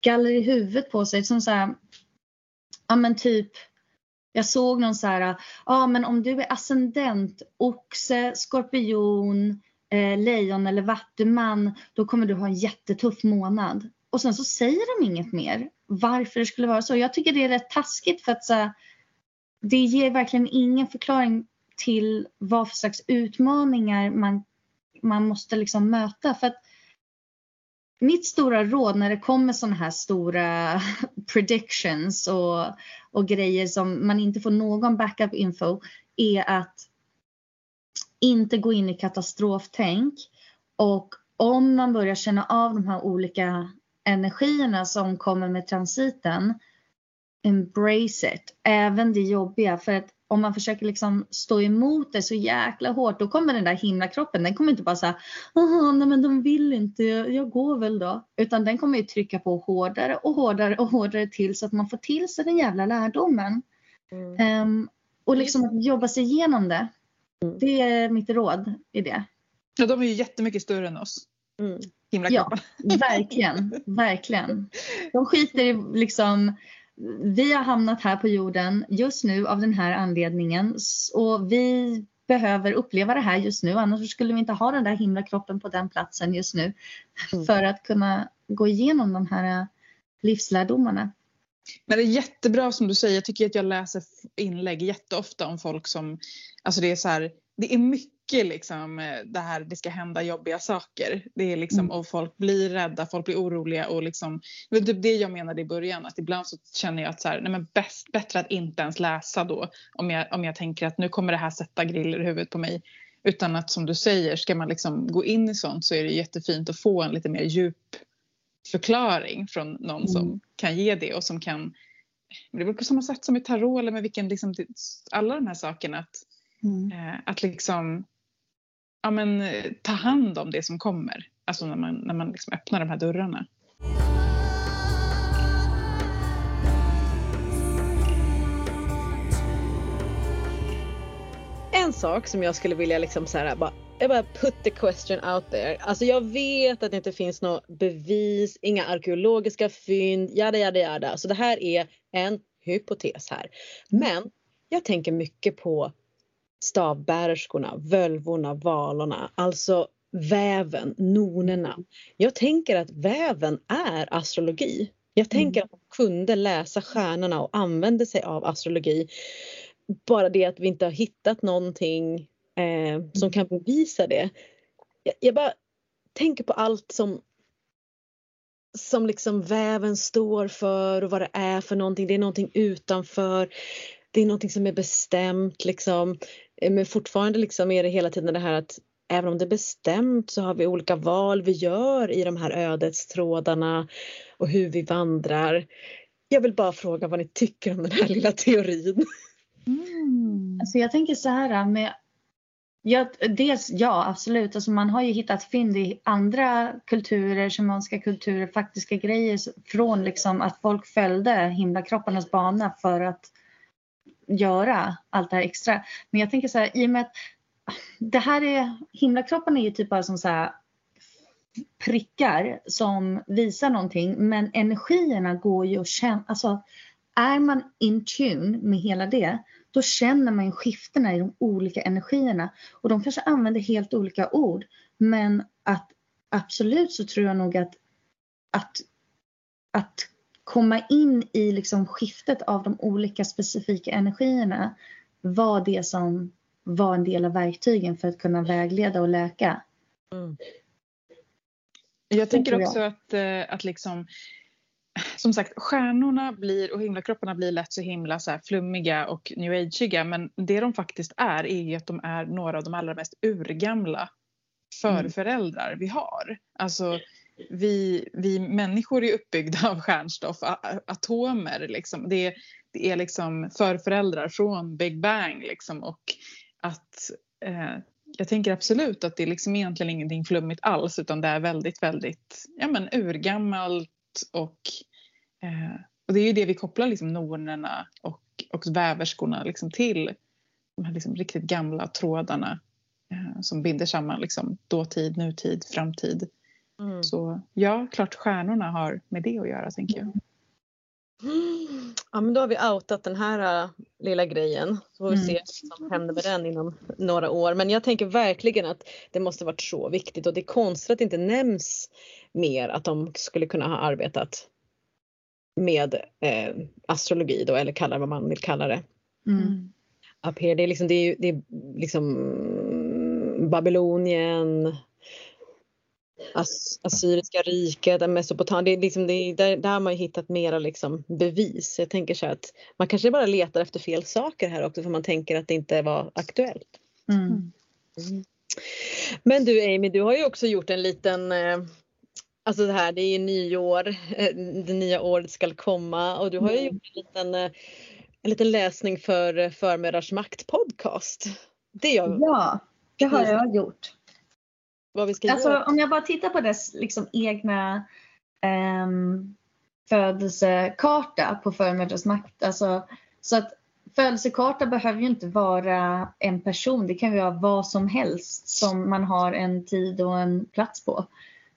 galler i huvudet på sig som så här, ja men typ jag såg någon så här, ja ah, men om du är ascendent, oxe, skorpion, eh, lejon eller vattuman, då kommer du ha en jättetuff månad. Och sen så säger de inget mer varför det skulle vara så. Jag tycker det är rätt taskigt för att så det ger verkligen ingen förklaring till vad för slags utmaningar man, man måste liksom möta. För att mitt stora råd när det kommer sådana här stora predictions och, och grejer som man inte får någon backup info är att inte gå in i katastroftänk. Och om man börjar känna av de här olika energierna som kommer med transiten embrace it, även det jobbiga för att om man försöker liksom stå emot det så jäkla hårt då kommer den där himlakroppen, den kommer inte bara säga nej men de vill inte, jag går väl då. Utan den kommer ju trycka på hårdare och hårdare och hårdare till så att man får till sig den jävla lärdomen. Mm. Um, och liksom att jobba sig igenom det. Mm. Det är mitt råd i det. Ja, de är ju jättemycket större än oss. Mm. Ja, verkligen, verkligen. De skiter i liksom vi har hamnat här på jorden just nu av den här anledningen och vi behöver uppleva det här just nu annars skulle vi inte ha den där himla kroppen på den platsen just nu mm. för att kunna gå igenom de här livslärdomarna. Men det är jättebra som du säger, jag tycker att jag läser inlägg jätteofta om folk som, alltså det är så här, det är mycket mycket liksom eh, det här det ska hända jobbiga saker. Det är liksom, mm. Och folk blir rädda, folk blir oroliga och liksom, det var typ det jag menade i början att ibland så känner jag att så här, nej men bäst, bättre att inte ens läsa då om jag, om jag tänker att nu kommer det här sätta griller i huvudet på mig. Utan att som du säger, ska man liksom gå in i sånt så är det jättefint att få en lite mer djup förklaring från någon mm. som kan ge det och som kan det är väl på samma sätt som i tarot eller med vilken, liksom, alla de här sakerna. Att, mm. eh, att liksom ja, men, eh, ta hand om det som kommer. Alltså när man, när man liksom öppnar de här dörrarna. En sak som jag skulle vilja liksom så här, bara, jag bara put the question out there. Alltså jag vet att det inte finns några bevis, inga arkeologiska fynd, jada jada jada. Så det här är en hypotes här. Men jag tänker mycket på stavbärerskorna, völvorna, valorna, alltså väven, nonerna. Jag tänker att väven är astrologi. Jag tänker mm. att de kunde läsa stjärnorna och använde sig av astrologi. Bara det att vi inte har hittat någonting eh, som kan bevisa det. Jag, jag, bara tänker på allt som som liksom väven står för och vad det är för någonting. Det är någonting utanför. Det är någonting som är bestämt liksom. Eh, men fortfarande liksom är det hela tiden det här att även om det är bestämt så har vi olika val vi gör i de här ödestrådarna och hur vi vandrar. Jag vill bara fråga vad ni tycker om den här lilla teorin. Mm. Alltså jag tänker så här med Ja, dels ja, absolut. Alltså man har ju hittat fynd i andra kulturer, shamanska kulturer, faktiska grejer från liksom att folk följde himlakropparnas bana för att göra allt det här extra. Men jag tänker så här, i och med att det här är, himlakroppen är ju typ bara som så här prickar som visar någonting men energierna går ju att känna, alltså är man in tune med hela det då känner man ju skiftena i de olika energierna och de kanske använder helt olika ord men att absolut så tror jag nog att att, att komma in i liksom skiftet av de olika specifika energierna var det som var en del av verktygen för att kunna vägleda och läka. Mm. Jag tänker också att, eh, att liksom som sagt, stjärnorna blir och himlakropparna blir lätt så himla så flummiga och new ageiga men det de faktiskt är är ju att de är några av de allra mest urgamla förföräldrar vi har. Alltså vi, vi människor är uppbyggda av stjärnstoff, atomer. Liksom. Det, är, det är liksom förföräldrar från Big Bang. Liksom. Och att, eh, jag tänker absolut att det är liksom egentligen ingenting flummigt alls utan det är väldigt, väldigt ja, men, urgammalt och, eh, och det är ju det vi kopplar liksom nornerna och, och väverskorna liksom till. De här liksom riktigt gamla trådarna eh, som binder samman liksom, dåtid, nutid, framtid. Mm. Så ja, klart stjärnorna har med det att göra tänker jag. Ja men då har vi outat den här uh, lilla grejen. Så får vi Mm. se vad som händer med den inom några år. Men jag tänker verkligen att det måste varit så viktigt och det är konstigt att det inte nämns mer att de skulle kunna ha arbetat med eh, astrologi då eller kalla det vad man vill kalla det. Mm. Up here. Det är liksom, det är, det är liksom Babylonien, As, Assyriska riket, Mesopotamien. Det är liksom, det är, där, där har man ju hittat mera liksom bevis. Jag tänker så att man kanske bara letar efter fel saker här också för man tänker att det inte var aktuellt. Mm. Men du Amy, du har ju också gjort en liten eh, Alltså det här, det är ju nyår, eh, det nya året ska komma och du har ju Mm. gjort en liten, eh, en liten läsning för Förmödrars makt podcast. Det jag, Ja, det har jag gjort. Vad vi ska Alltså göra. om jag bara tittar på dess liksom egna um, födelsekarta på förmödrars makt. Alltså, så att födelsekarta behöver ju inte vara en person. Det kan ju vara vad som helst som man har en tid och en plats på.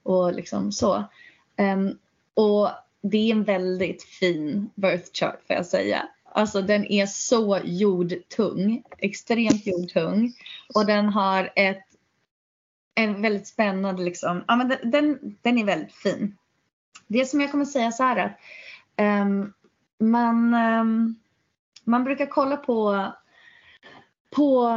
Och liksom så. Ehm, och det är en väldigt fin birth chart får jag säga. Alltså den är så jordtung, extremt jordtung. Och den har ett en väldigt spännande liksom, ja men den, den, den är väldigt fin. Det som jag kommer säga så här att um, man, um, man brukar kolla på, på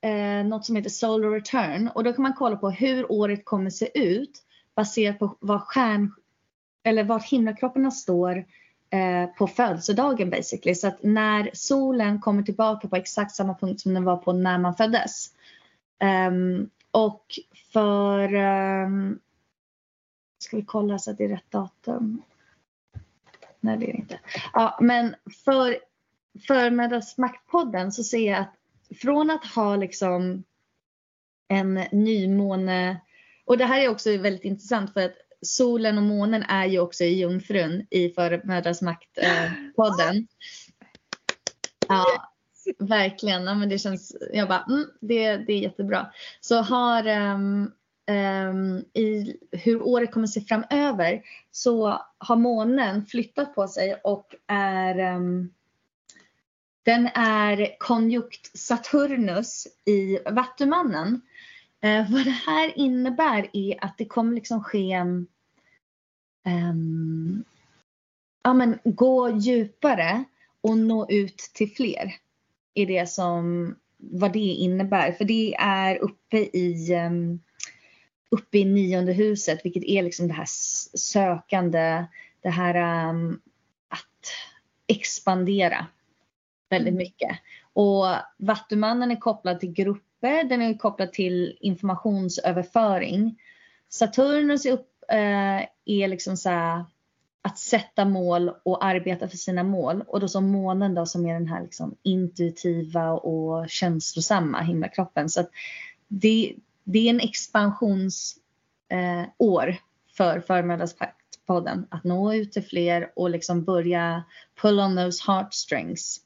eh, något som heter solar return och då kan man kolla på hur året kommer se ut baserat på vad stjärn eller var himlakropparna står eh, på födelsedagen basically. Så att när solen kommer tillbaka på exakt samma punkt som den var på när man föddes. Um, och för... Um, ska vi kolla så att det är rätt datum? Nej, det är det inte. Ja, men för Förmiddags maktpodden så ser jag att från att ha liksom en nymåne och det här är också väldigt intressant för att solen och månen är ju också i jungfrun i Förmödrars makt-podden. Eh, ja, verkligen. Ja, men det känns, jag bara, mm, det, det är jättebra. Så har um, um, i hur året kommer se framöver så har månen flyttat på sig och är um, den är konjunkt Saturnus i Vattumannen. Eh, vad det här innebär är att det kommer liksom ske um, ja, men gå djupare och nå ut till fler. Är det som vad det innebär. För det är uppe i um, uppe i nionde huset vilket är liksom det här sökande, det här um, att expandera väldigt mycket. Och Vattumannen är kopplad till grupper, den är kopplad till informationsöverföring. Saturnus är, upp, eh, är liksom så här, att sätta mål och arbeta för sina mål. Och då som månen då som är den här liksom intuitiva och känslosamma himlakroppen. Så att det, det är en expansionsår eh, år för Förmödrarspodden. Att nå ut till fler och liksom börja pull on those heartstrings.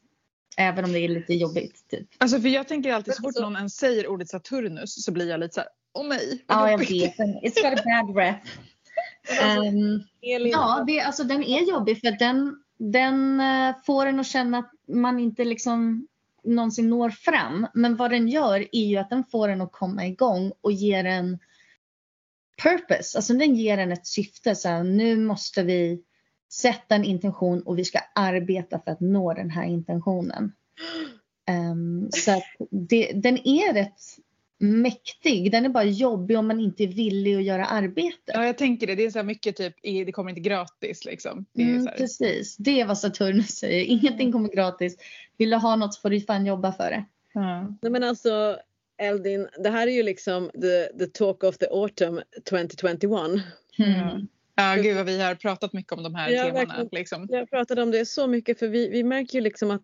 Även om det är lite jobbigt. Typ. Alltså för jag tänker alltid så fort Alltså- någon ens säger ordet Saturnus så blir jag lite såhär, åh nej. vad Ja, jag jobbigt." vet. It's got a bad rep. Um, ja, det, alltså, den är jobbig för den, den eh, får en att känna att man inte liksom någonsin når fram. Men vad den gör är ju att den får en att komma igång och ger en purpose. Alltså den ger en ett syfte. Så här, nu måste vi sätta en intention och vi ska arbeta för att nå den här intentionen. Ehm, så det, den är rätt mäktig. Den är bara jobbig om man inte är villig att göra arbetet. Ja jag tänker det, det är så här mycket typ, det kommer inte gratis liksom. Det är Mm, så här, precis, det är vad Saturnus säger. Ingenting kommer gratis. Vill du ha något så får du fan jobba för det. ja. Nej men alltså Eldin, det här är ju liksom the, the talk of the autumn 2021. Mm. Ja. ja gud vad vi har pratat mycket om de här Ja, temana. Liksom. Jag pratade om det så mycket för vi, vi märker ju liksom att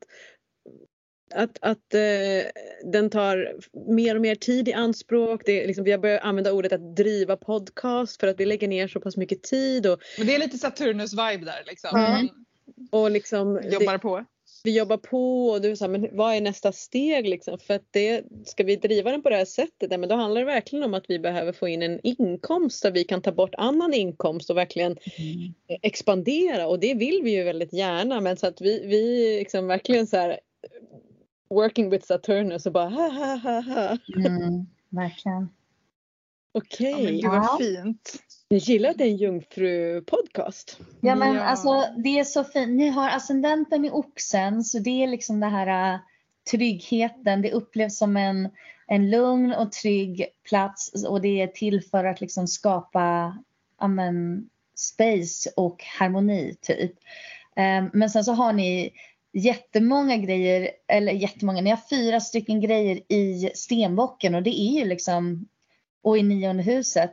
att, att eh, den tar mer och mer tid i anspråk. Det är liksom, vi har börjat använda ordet att driva podcast för att vi lägger ner så pass mycket tid och, Men det är lite Saturnus vibe där liksom. Mm. Man och liksom, det, jobbar på. vi jobbar på och du här, men vad är nästa steg liksom? För att det, ska vi driva den på det här sättet, ja, men då handlar det verkligen om att vi behöver få in en inkomst där vi kan ta bort annan inkomst och verkligen Mm. expandera och det vill vi ju väldigt gärna men så att vi, vi liksom verkligen så här working with Saturnus och bara ha ha ha ha. Mm, verkligen. Okej, gud Ja. vad fint. jag gillar att det är en jungfru-podcast. Ja men Ja. alltså det är så fint. Ni har ascendenten i oxen så det är liksom det här äh, tryggheten. Det upplevs som en, en lugn och trygg plats och det är till för att liksom skapa ja, men, space och harmoni typ. Ehm, men sen så har ni jättemånga grejer, eller jättemånga, ni har fyra stycken grejer i stenbocken och det är ju liksom, och i nionde huset,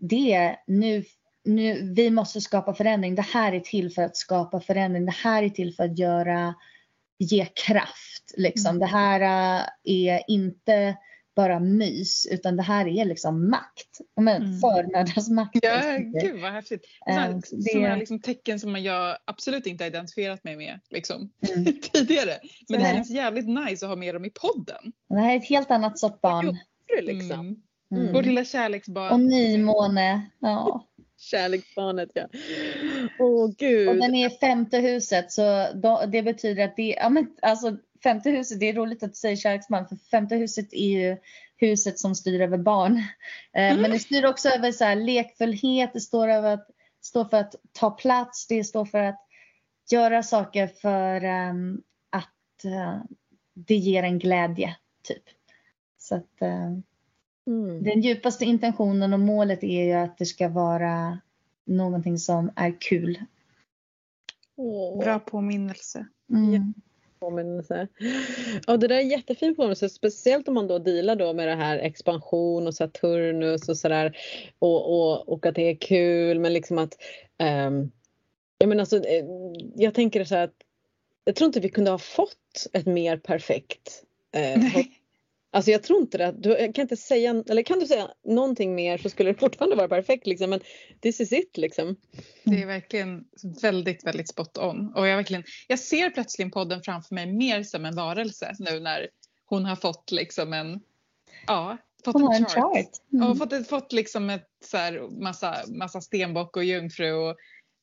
det är nu nu, vi måste skapa förändring. Det här är till för att skapa förändring. Det här är till för att göra, ge kraft. Liksom. Mm. Det här äh, är inte bara mys utan det här är liksom makt. Men Mm. Förmödrars makt. Ja, gud vad häftigt. Sådana, Eh, det- sådana liksom tecken som jag absolut inte har identifierat mig med liksom, Mm. tidigare. Men det här känns jävligt nice att ha med dem i podden. Det här är ett helt annat sorts barn. Liksom. Mm. Mm. Vårt lilla kärleksbarn. Och nymåne. Ja. Kärleksbarnet ja. Åh gud. Och den är femte huset så då, det betyder att det ja men alltså femte huset, det är roligt att du säger kärleksman för femte huset är ju huset som styr över barn. Eh, Men det styr också över så här, lekfullhet, det står, över att, står för att ta plats, det står för att göra saker för ehm, att eh, det ger en glädje typ. Så att eh, Mm. den djupaste intentionen och målet är ju att det ska vara någonting som är kul. Åh. Bra påminnelse. Mm påminnelse. Ja det där är jättefin påminnelse speciellt om man då dealar då med det här expansion och Saturnus och sådär och, och, och att det är kul men liksom att um, jag menar alltså, eh, jag tänker så här att jag tror inte vi kunde ha fått ett mer perfekt eh, Alltså jag tror inte det. Du, jag kan inte säga, eller kan du säga någonting mer så skulle det fortfarande vara perfekt liksom men this is it liksom. Det är verkligen väldigt, väldigt spot on. Och jag, verkligen, jag ser plötsligt podden framför mig mer som en varelse nu när hon har fått liksom en, ja, fått Hon har en en chart. chart. Mm. och fått, fått liksom ett så här, massa, massa stenbock och jungfru och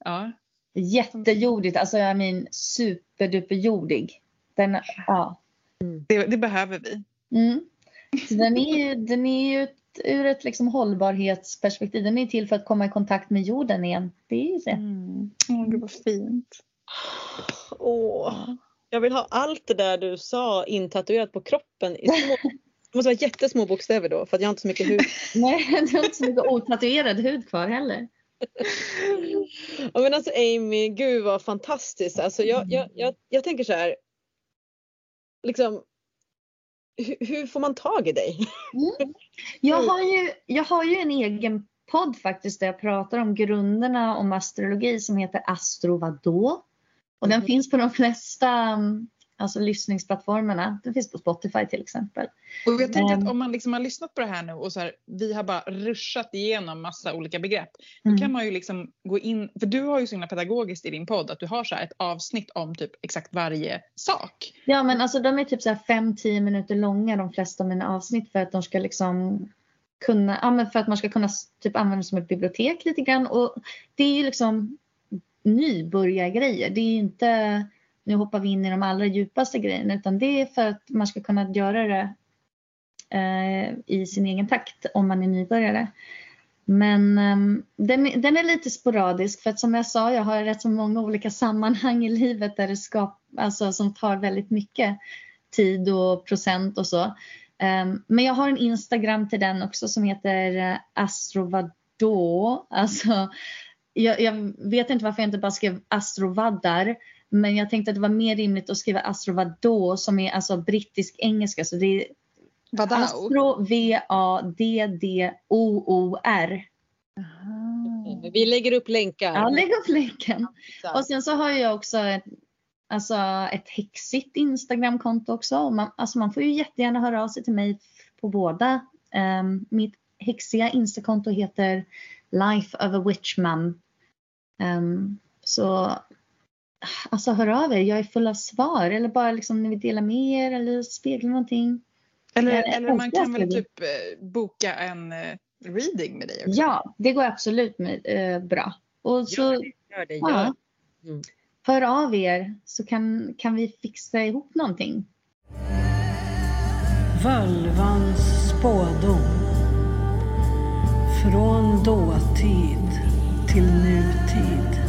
ja. Jättejordigt, alltså jag mean superduperjordig. Den, ja. Det, det behöver vi. Mm. Så den är ju, den är ju ett, ur ett liksom hållbarhetsperspektiv, den är till för att komma i kontakt med jorden igen. Det är ju det. Mm. Åh, gud vad fint. Åh, jag vill ha allt det där du sa intatuerat på kroppen i små, det måste vara jättesmå bokstäver då för att jag har inte så mycket hud. Nej, du har inte så mycket otatuerad hud kvar heller. Ja, men alltså Amy, gud vad fantastiskt. Alltså jag, jag, jag, jag tänker så här. Liksom, hur, får man tag i dig? Jag har, ju, jag har ju en egen podd faktiskt där jag pratar om grunderna om astrologi som heter Astro vadå? Och den Mhm. finns på de flesta mm, alltså, lyssningsplattformarna. Den finns på Spotify till exempel. Och jag tänker att om man liksom har lyssnat på det här nu och så här, vi har bara ruschat igenom massa olika begrepp. Då Mm. kan man ju liksom gå in, för du har ju så himla pedagogiskt i din podd att du har så ett avsnitt om typ exakt varje sak. Ja men alltså de är typ så här 5-10 minuter långa de flesta av mina avsnitt för att de ska liksom kunna, ja men för att man ska kunna typ använda det som ett bibliotek lite grann och det är ju liksom nybörjargrejer. Det är ju inte, nu hoppar vi in i de allra djupaste grejerna utan det är för att man ska kunna göra det eh, i sin egen takt om man är nybörjare. Men ehm, den, är- den är lite sporadisk för att som jag sa, jag har rätt så många olika sammanhang i livet där det skap, alltså, som tar väldigt mycket tid och procent och så. Ehm, men jag har en Instagram till den också som heter eh, Astrovadå. Alltså, jag, jag vet inte varför jag inte bara skrev Astrovaddar. Men jag tänkte att det var mer rimligt att skriva Astrovadå som är alltså brittisk engelska. Så det är Vadå? Astro V-A-D-D-O-O-R. Vi lägger upp länkar. Ja, lägg upp länken. Och sen så har jag också ett, alltså ett häxigt Instagramkonto också. Man, alltså man får ju jättegärna höra av sig till mig på båda. Um, mitt häxiga Instakonto heter Life of a Witch Mum. Um, så alltså hör av er. Jag är full av svar. Eller bara liksom ni vill dela med er eller spegla någonting. Eller, Jag eller man kan väl typ eh, boka en eh, reading med dig också? Ja, det går absolut med, eh, bra. Och så Gör det, gör det. Gör. ja. Mm. hör av er så kan, kan vi fixa ihop någonting. Völvans spådom. Från dåtid till nutid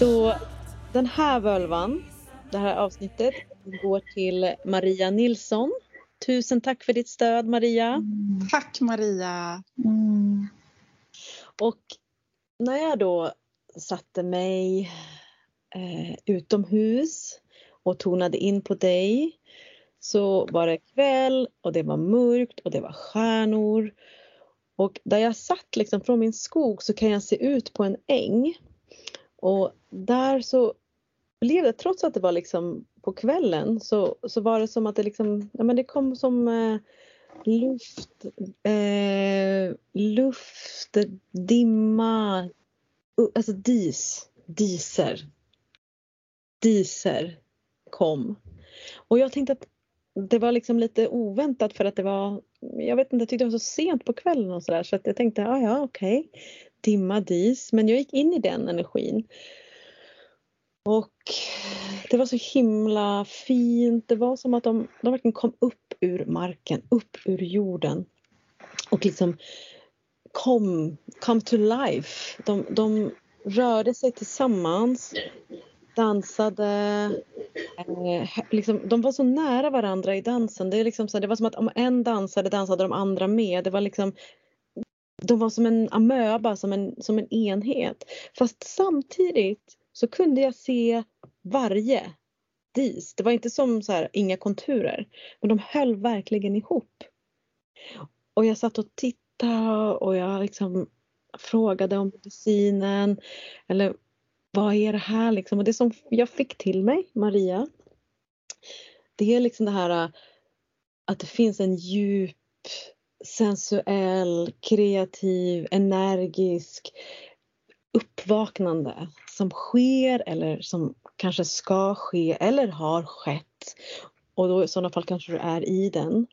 Så den här völvan, det här avsnittet, går till Maria Nilsson. Tusen tack för ditt stöd Maria. Tack Maria! Mm. Och när jag då satte mig eh, utomhus och tonade in på dig så var det kväll och det var mörkt och det var stjärnor. Och där jag satt liksom från min skog så kan jag se ut på en äng. Och där så blev det, trots att det var liksom på kvällen, så, så var det som att det liksom, ja men det kom som eh, luft, eh, luft, dimma, uh, alltså dis, diser. Diser kom. Och jag tänkte att det var liksom lite oväntat för att det var, jag vet inte, jag tyckte det var så sent på kvällen och sådär så att jag tänkte, ja ja okej, dimma, dis, men jag gick in i den energin. Och det var så himla fint. Det var som att de, de verkligen kom upp ur marken, upp ur jorden. Och liksom kom, come to life. De, de rörde sig tillsammans, dansade. Eh, liksom, de var så nära varandra i dansen. Det, är liksom så, det var som att om en dansade, dansade de andra med. Det var liksom de var som en amöba, som en, som en enhet. Fast samtidigt så kunde jag se varje dis. Det var inte som så här, inga konturer. Men de höll verkligen ihop. Och jag satt och tittade och jag liksom frågade om medicinen. Eller vad är det här liksom? Och det som jag fick till mig, Maria. Det är liksom det här att det finns en djup sensuell, kreativ, energisk uppvaknande som sker eller som kanske ska ske eller har skett. Och då i sådana fall kanske du är i den.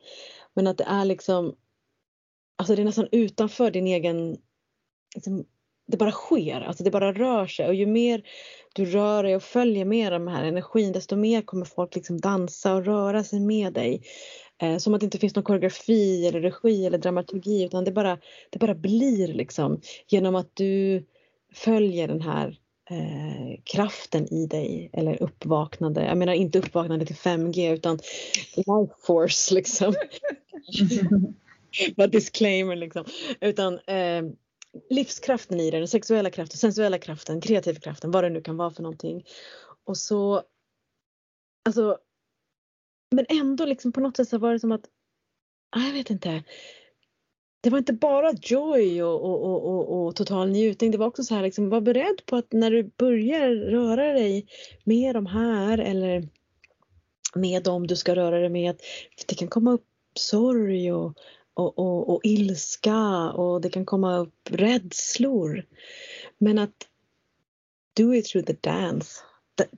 Men att det är liksom, alltså det är nästan utanför din egen, liksom, det bara sker, alltså det bara rör sig och ju mer du rör dig och följer med den här energin desto mer kommer folk liksom dansa och röra sig med dig. Eh, som att det inte finns någon koreografi eller regi eller dramaturgi utan det bara, det bara blir liksom genom att du följer den här eh, kraften i dig eller uppvaknande. Jag menar inte uppvaknande till 5G utan life force liksom. Bara disclaimer liksom. Utan eh, livskraften i dig, den sexuella kraften, sensuella kraften, kreativa kraften, vad det nu kan vara för någonting. Och så Alltså men ändå liksom på något sätt så var det som att, ah, jag vet inte. Det var inte bara joy och, och, och, och, och total njutning. Det var också så här liksom, var beredd på att när du börjar röra dig med de här eller med dem du ska röra dig med. Det kan komma upp sorg och, och, och, och ilska och det kan komma upp rädslor. Men att do it through the dance.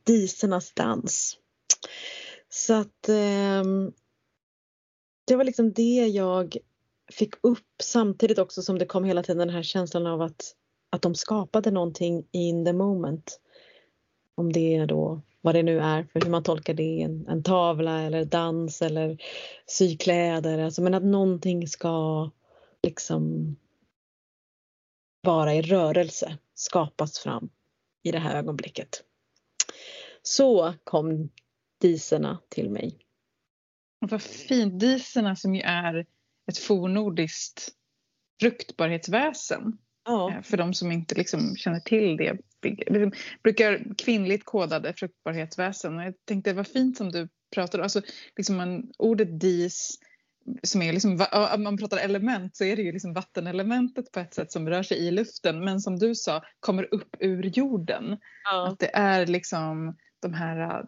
Disernas dans. Så att eh, det var liksom det jag fick upp samtidigt också som det kom hela tiden den här känslan av att, att de skapade någonting in the moment. Om det är då vad det nu är för hur man tolkar det, en, en tavla eller dans eller sykläder. Alltså, men att någonting ska liksom vara i rörelse, skapas fram i det här ögonblicket. Så kom diserna till mig. Vad fint. Diserna som ju är ett fornordiskt fruktbarhetsväsen. Ja. Eh, För de som inte liksom känner till det. vi brukar kvinnligt kodade fruktbarhetsväsen. Och jag tänkte vad fint som du pratade alltså liksom man, ordet dis som är liksom, om man pratar element så är det ju liksom vattenelementet på ett sätt som rör sig i luften men som du sa kommer upp ur jorden. Ja. Att det är liksom de här,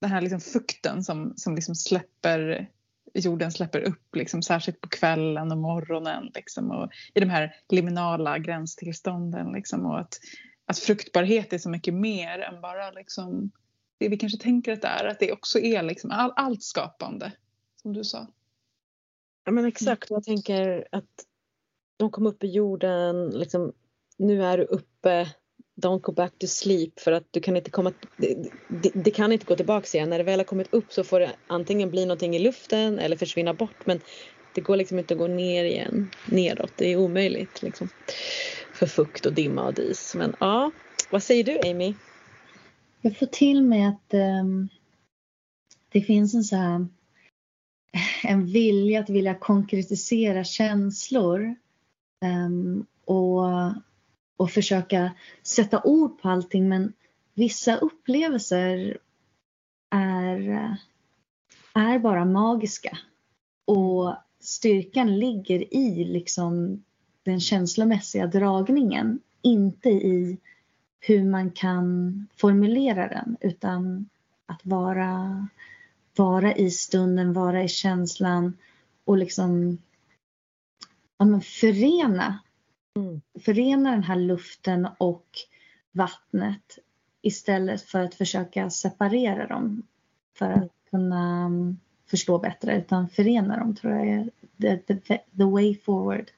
den här liksom fukten som, som liksom släpper jorden släpper upp liksom, särskilt på kvällen och morgonen liksom, och i de här liminala gränstillstånden liksom, och att, att fruktbarhet är så mycket mer än bara liksom, det vi kanske tänker att det är, att det också är liksom all, allt skapande som du sa. Ja men exakt, jag tänker att de kom upp i jorden, liksom, nu är du uppe, don't go back to sleep för att du kan inte komma, det, det, det kan inte gå tillbaks igen. När det väl har kommit upp så får det antingen bli någonting i luften eller försvinna bort men det går liksom inte att gå ner igen, neråt, det är omöjligt liksom. För fukt och dimma och dis. Men ja, vad säger du Amy? Jag får till mig att um, det finns en så här en vilja att vilja konkretisera känslor um, och, och försöka sätta ord på allting men vissa upplevelser är, är bara magiska. Och styrkan ligger i liksom den känslomässiga dragningen inte i hur man kan formulera den utan att vara, vara i stunden, vara i känslan och liksom ja, men förena, Mm. förena den här luften och vattnet istället för att försöka separera dem för att kunna um, förstå bättre utan förena dem tror jag är the, the, the way forward.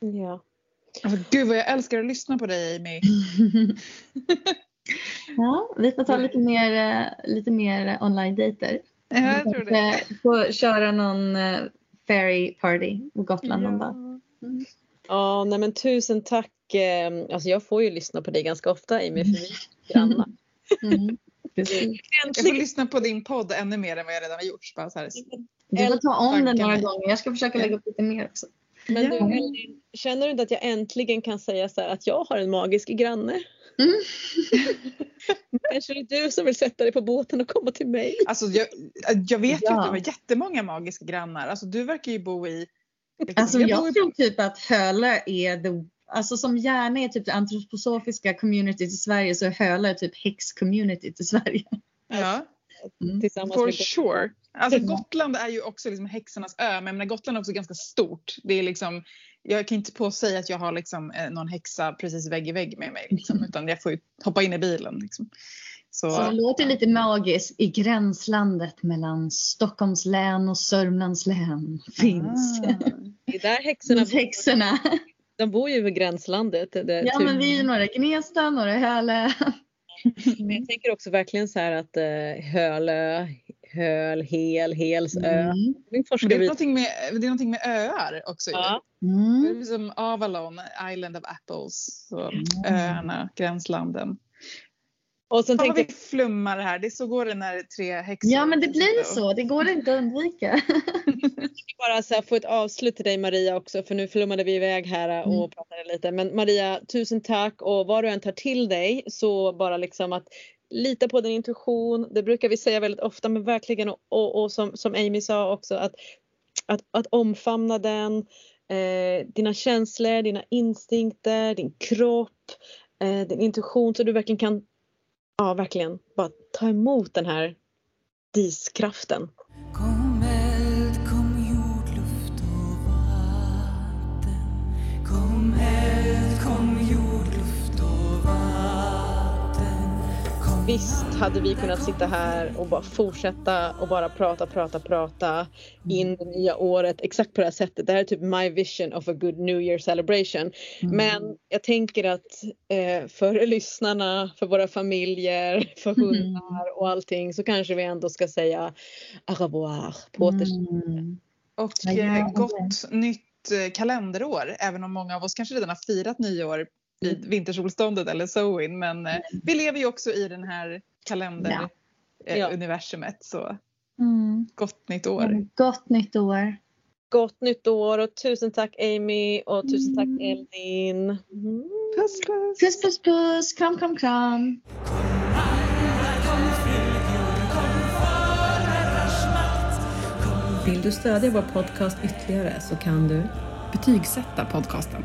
Ja. Alltså, gud vad jag älskar att lyssna på dig Amy. ja, vi får ta lite mer, eh, lite mer online-dejter. Ja, jag tror det. Kanske Få köra någon eh, fairy party på Gotland någon dag. Ja, nej men tusen tack. eh, Alltså jag får ju lyssna på dig ganska ofta Amy för vi är grannar. Mm. Jag får lyssna på din podd ännu mer än vad jag redan har gjort. Bara så här. Du får ta om den några mig. gånger. Jag ska försöka lägga upp lite mer också. Men du. Elin, känner du inte att jag äntligen kan säga så här att jag har en magisk granne? Mm. Kanske det är du som vill sätta dig på båten och komma till mig? Alltså, jag, jag vet ju Ja. att du har jättemånga magiska grannar. Alltså, du verkar ju bo i... Alltså bor jag tror typ att Hölö är the Alltså som gärna är typ det antroposofiska communityt i Sverige så är Hölö typ häx-communityt i Sverige. Ja, Mm. For sure. Alltså Mm. Gotland är ju också liksom häxornas ö, men menar, Gotland är också ganska stort. Det är liksom, jag kan inte påsäga att jag har liksom, eh, någon häxa precis vägg i vägg med mig, liksom, utan jag får ju hoppa in i bilen. Liksom. Så, Så det låter lite magiskt i gränslandet mellan Stockholms län och Sörmlands län finns, Ah. Det är där häxorna häxorna. De bor ju vid gränslandet. Det, Ja typ. men vi är ju några i Gnesta, några i Hölö. Men jag tänker också verkligen så här att eh, Hölö, Höl, Hel, Helsö. Mm. Det, är någonting med, det är någonting med öar också. Ja. Det Mm. är som Avalon, Island of Apples. Så, Mm. Öarna, gränslanden. Och sen Fan vad tänkte vi flummar här. Det är så går det när tre häxor Ja men det blir så, det går inte att undvika. jag bara så här, få ett avslut till dig Maria också för nu flummade vi iväg här och Mm. pratade lite. Men Maria, tusen tack och vad du än tar till dig så bara liksom att lita på din intuition. Det brukar vi säga väldigt ofta men verkligen och, och, och som, som Amy sa också att, att, att omfamna den, eh, dina känslor, dina instinkter, din kropp, eh, din intuition så du verkligen kan ja, verkligen bara ta emot den här diskraften. Visst hade vi kunnat sitta här och bara fortsätta och bara prata, prata, prata in det nya året exakt på det här sättet. Det här är typ my vision of a good new year celebration. Men jag tänker att eh, för lyssnarna, för våra familjer, för hundar och allting så kanske vi ändå ska säga au revoir, på återseende. Mm. Och eh, gott nytt eh, kalenderår. Även om många av oss kanske redan har firat nyår vid vintersolståndet eller Samhain. Men eh, vi lever ju också i den här Ja. kalenderuniversumet. Så Mm. gott nytt år. Gott nytt år. Gott nytt år och tusen tack Amy och tusen tack Mm. Elin. Mm. Puss puss! Puss puss puss, kram kram kram. Vill du stödja vår podcast ytterligare så kan du Betygsätta podcasten.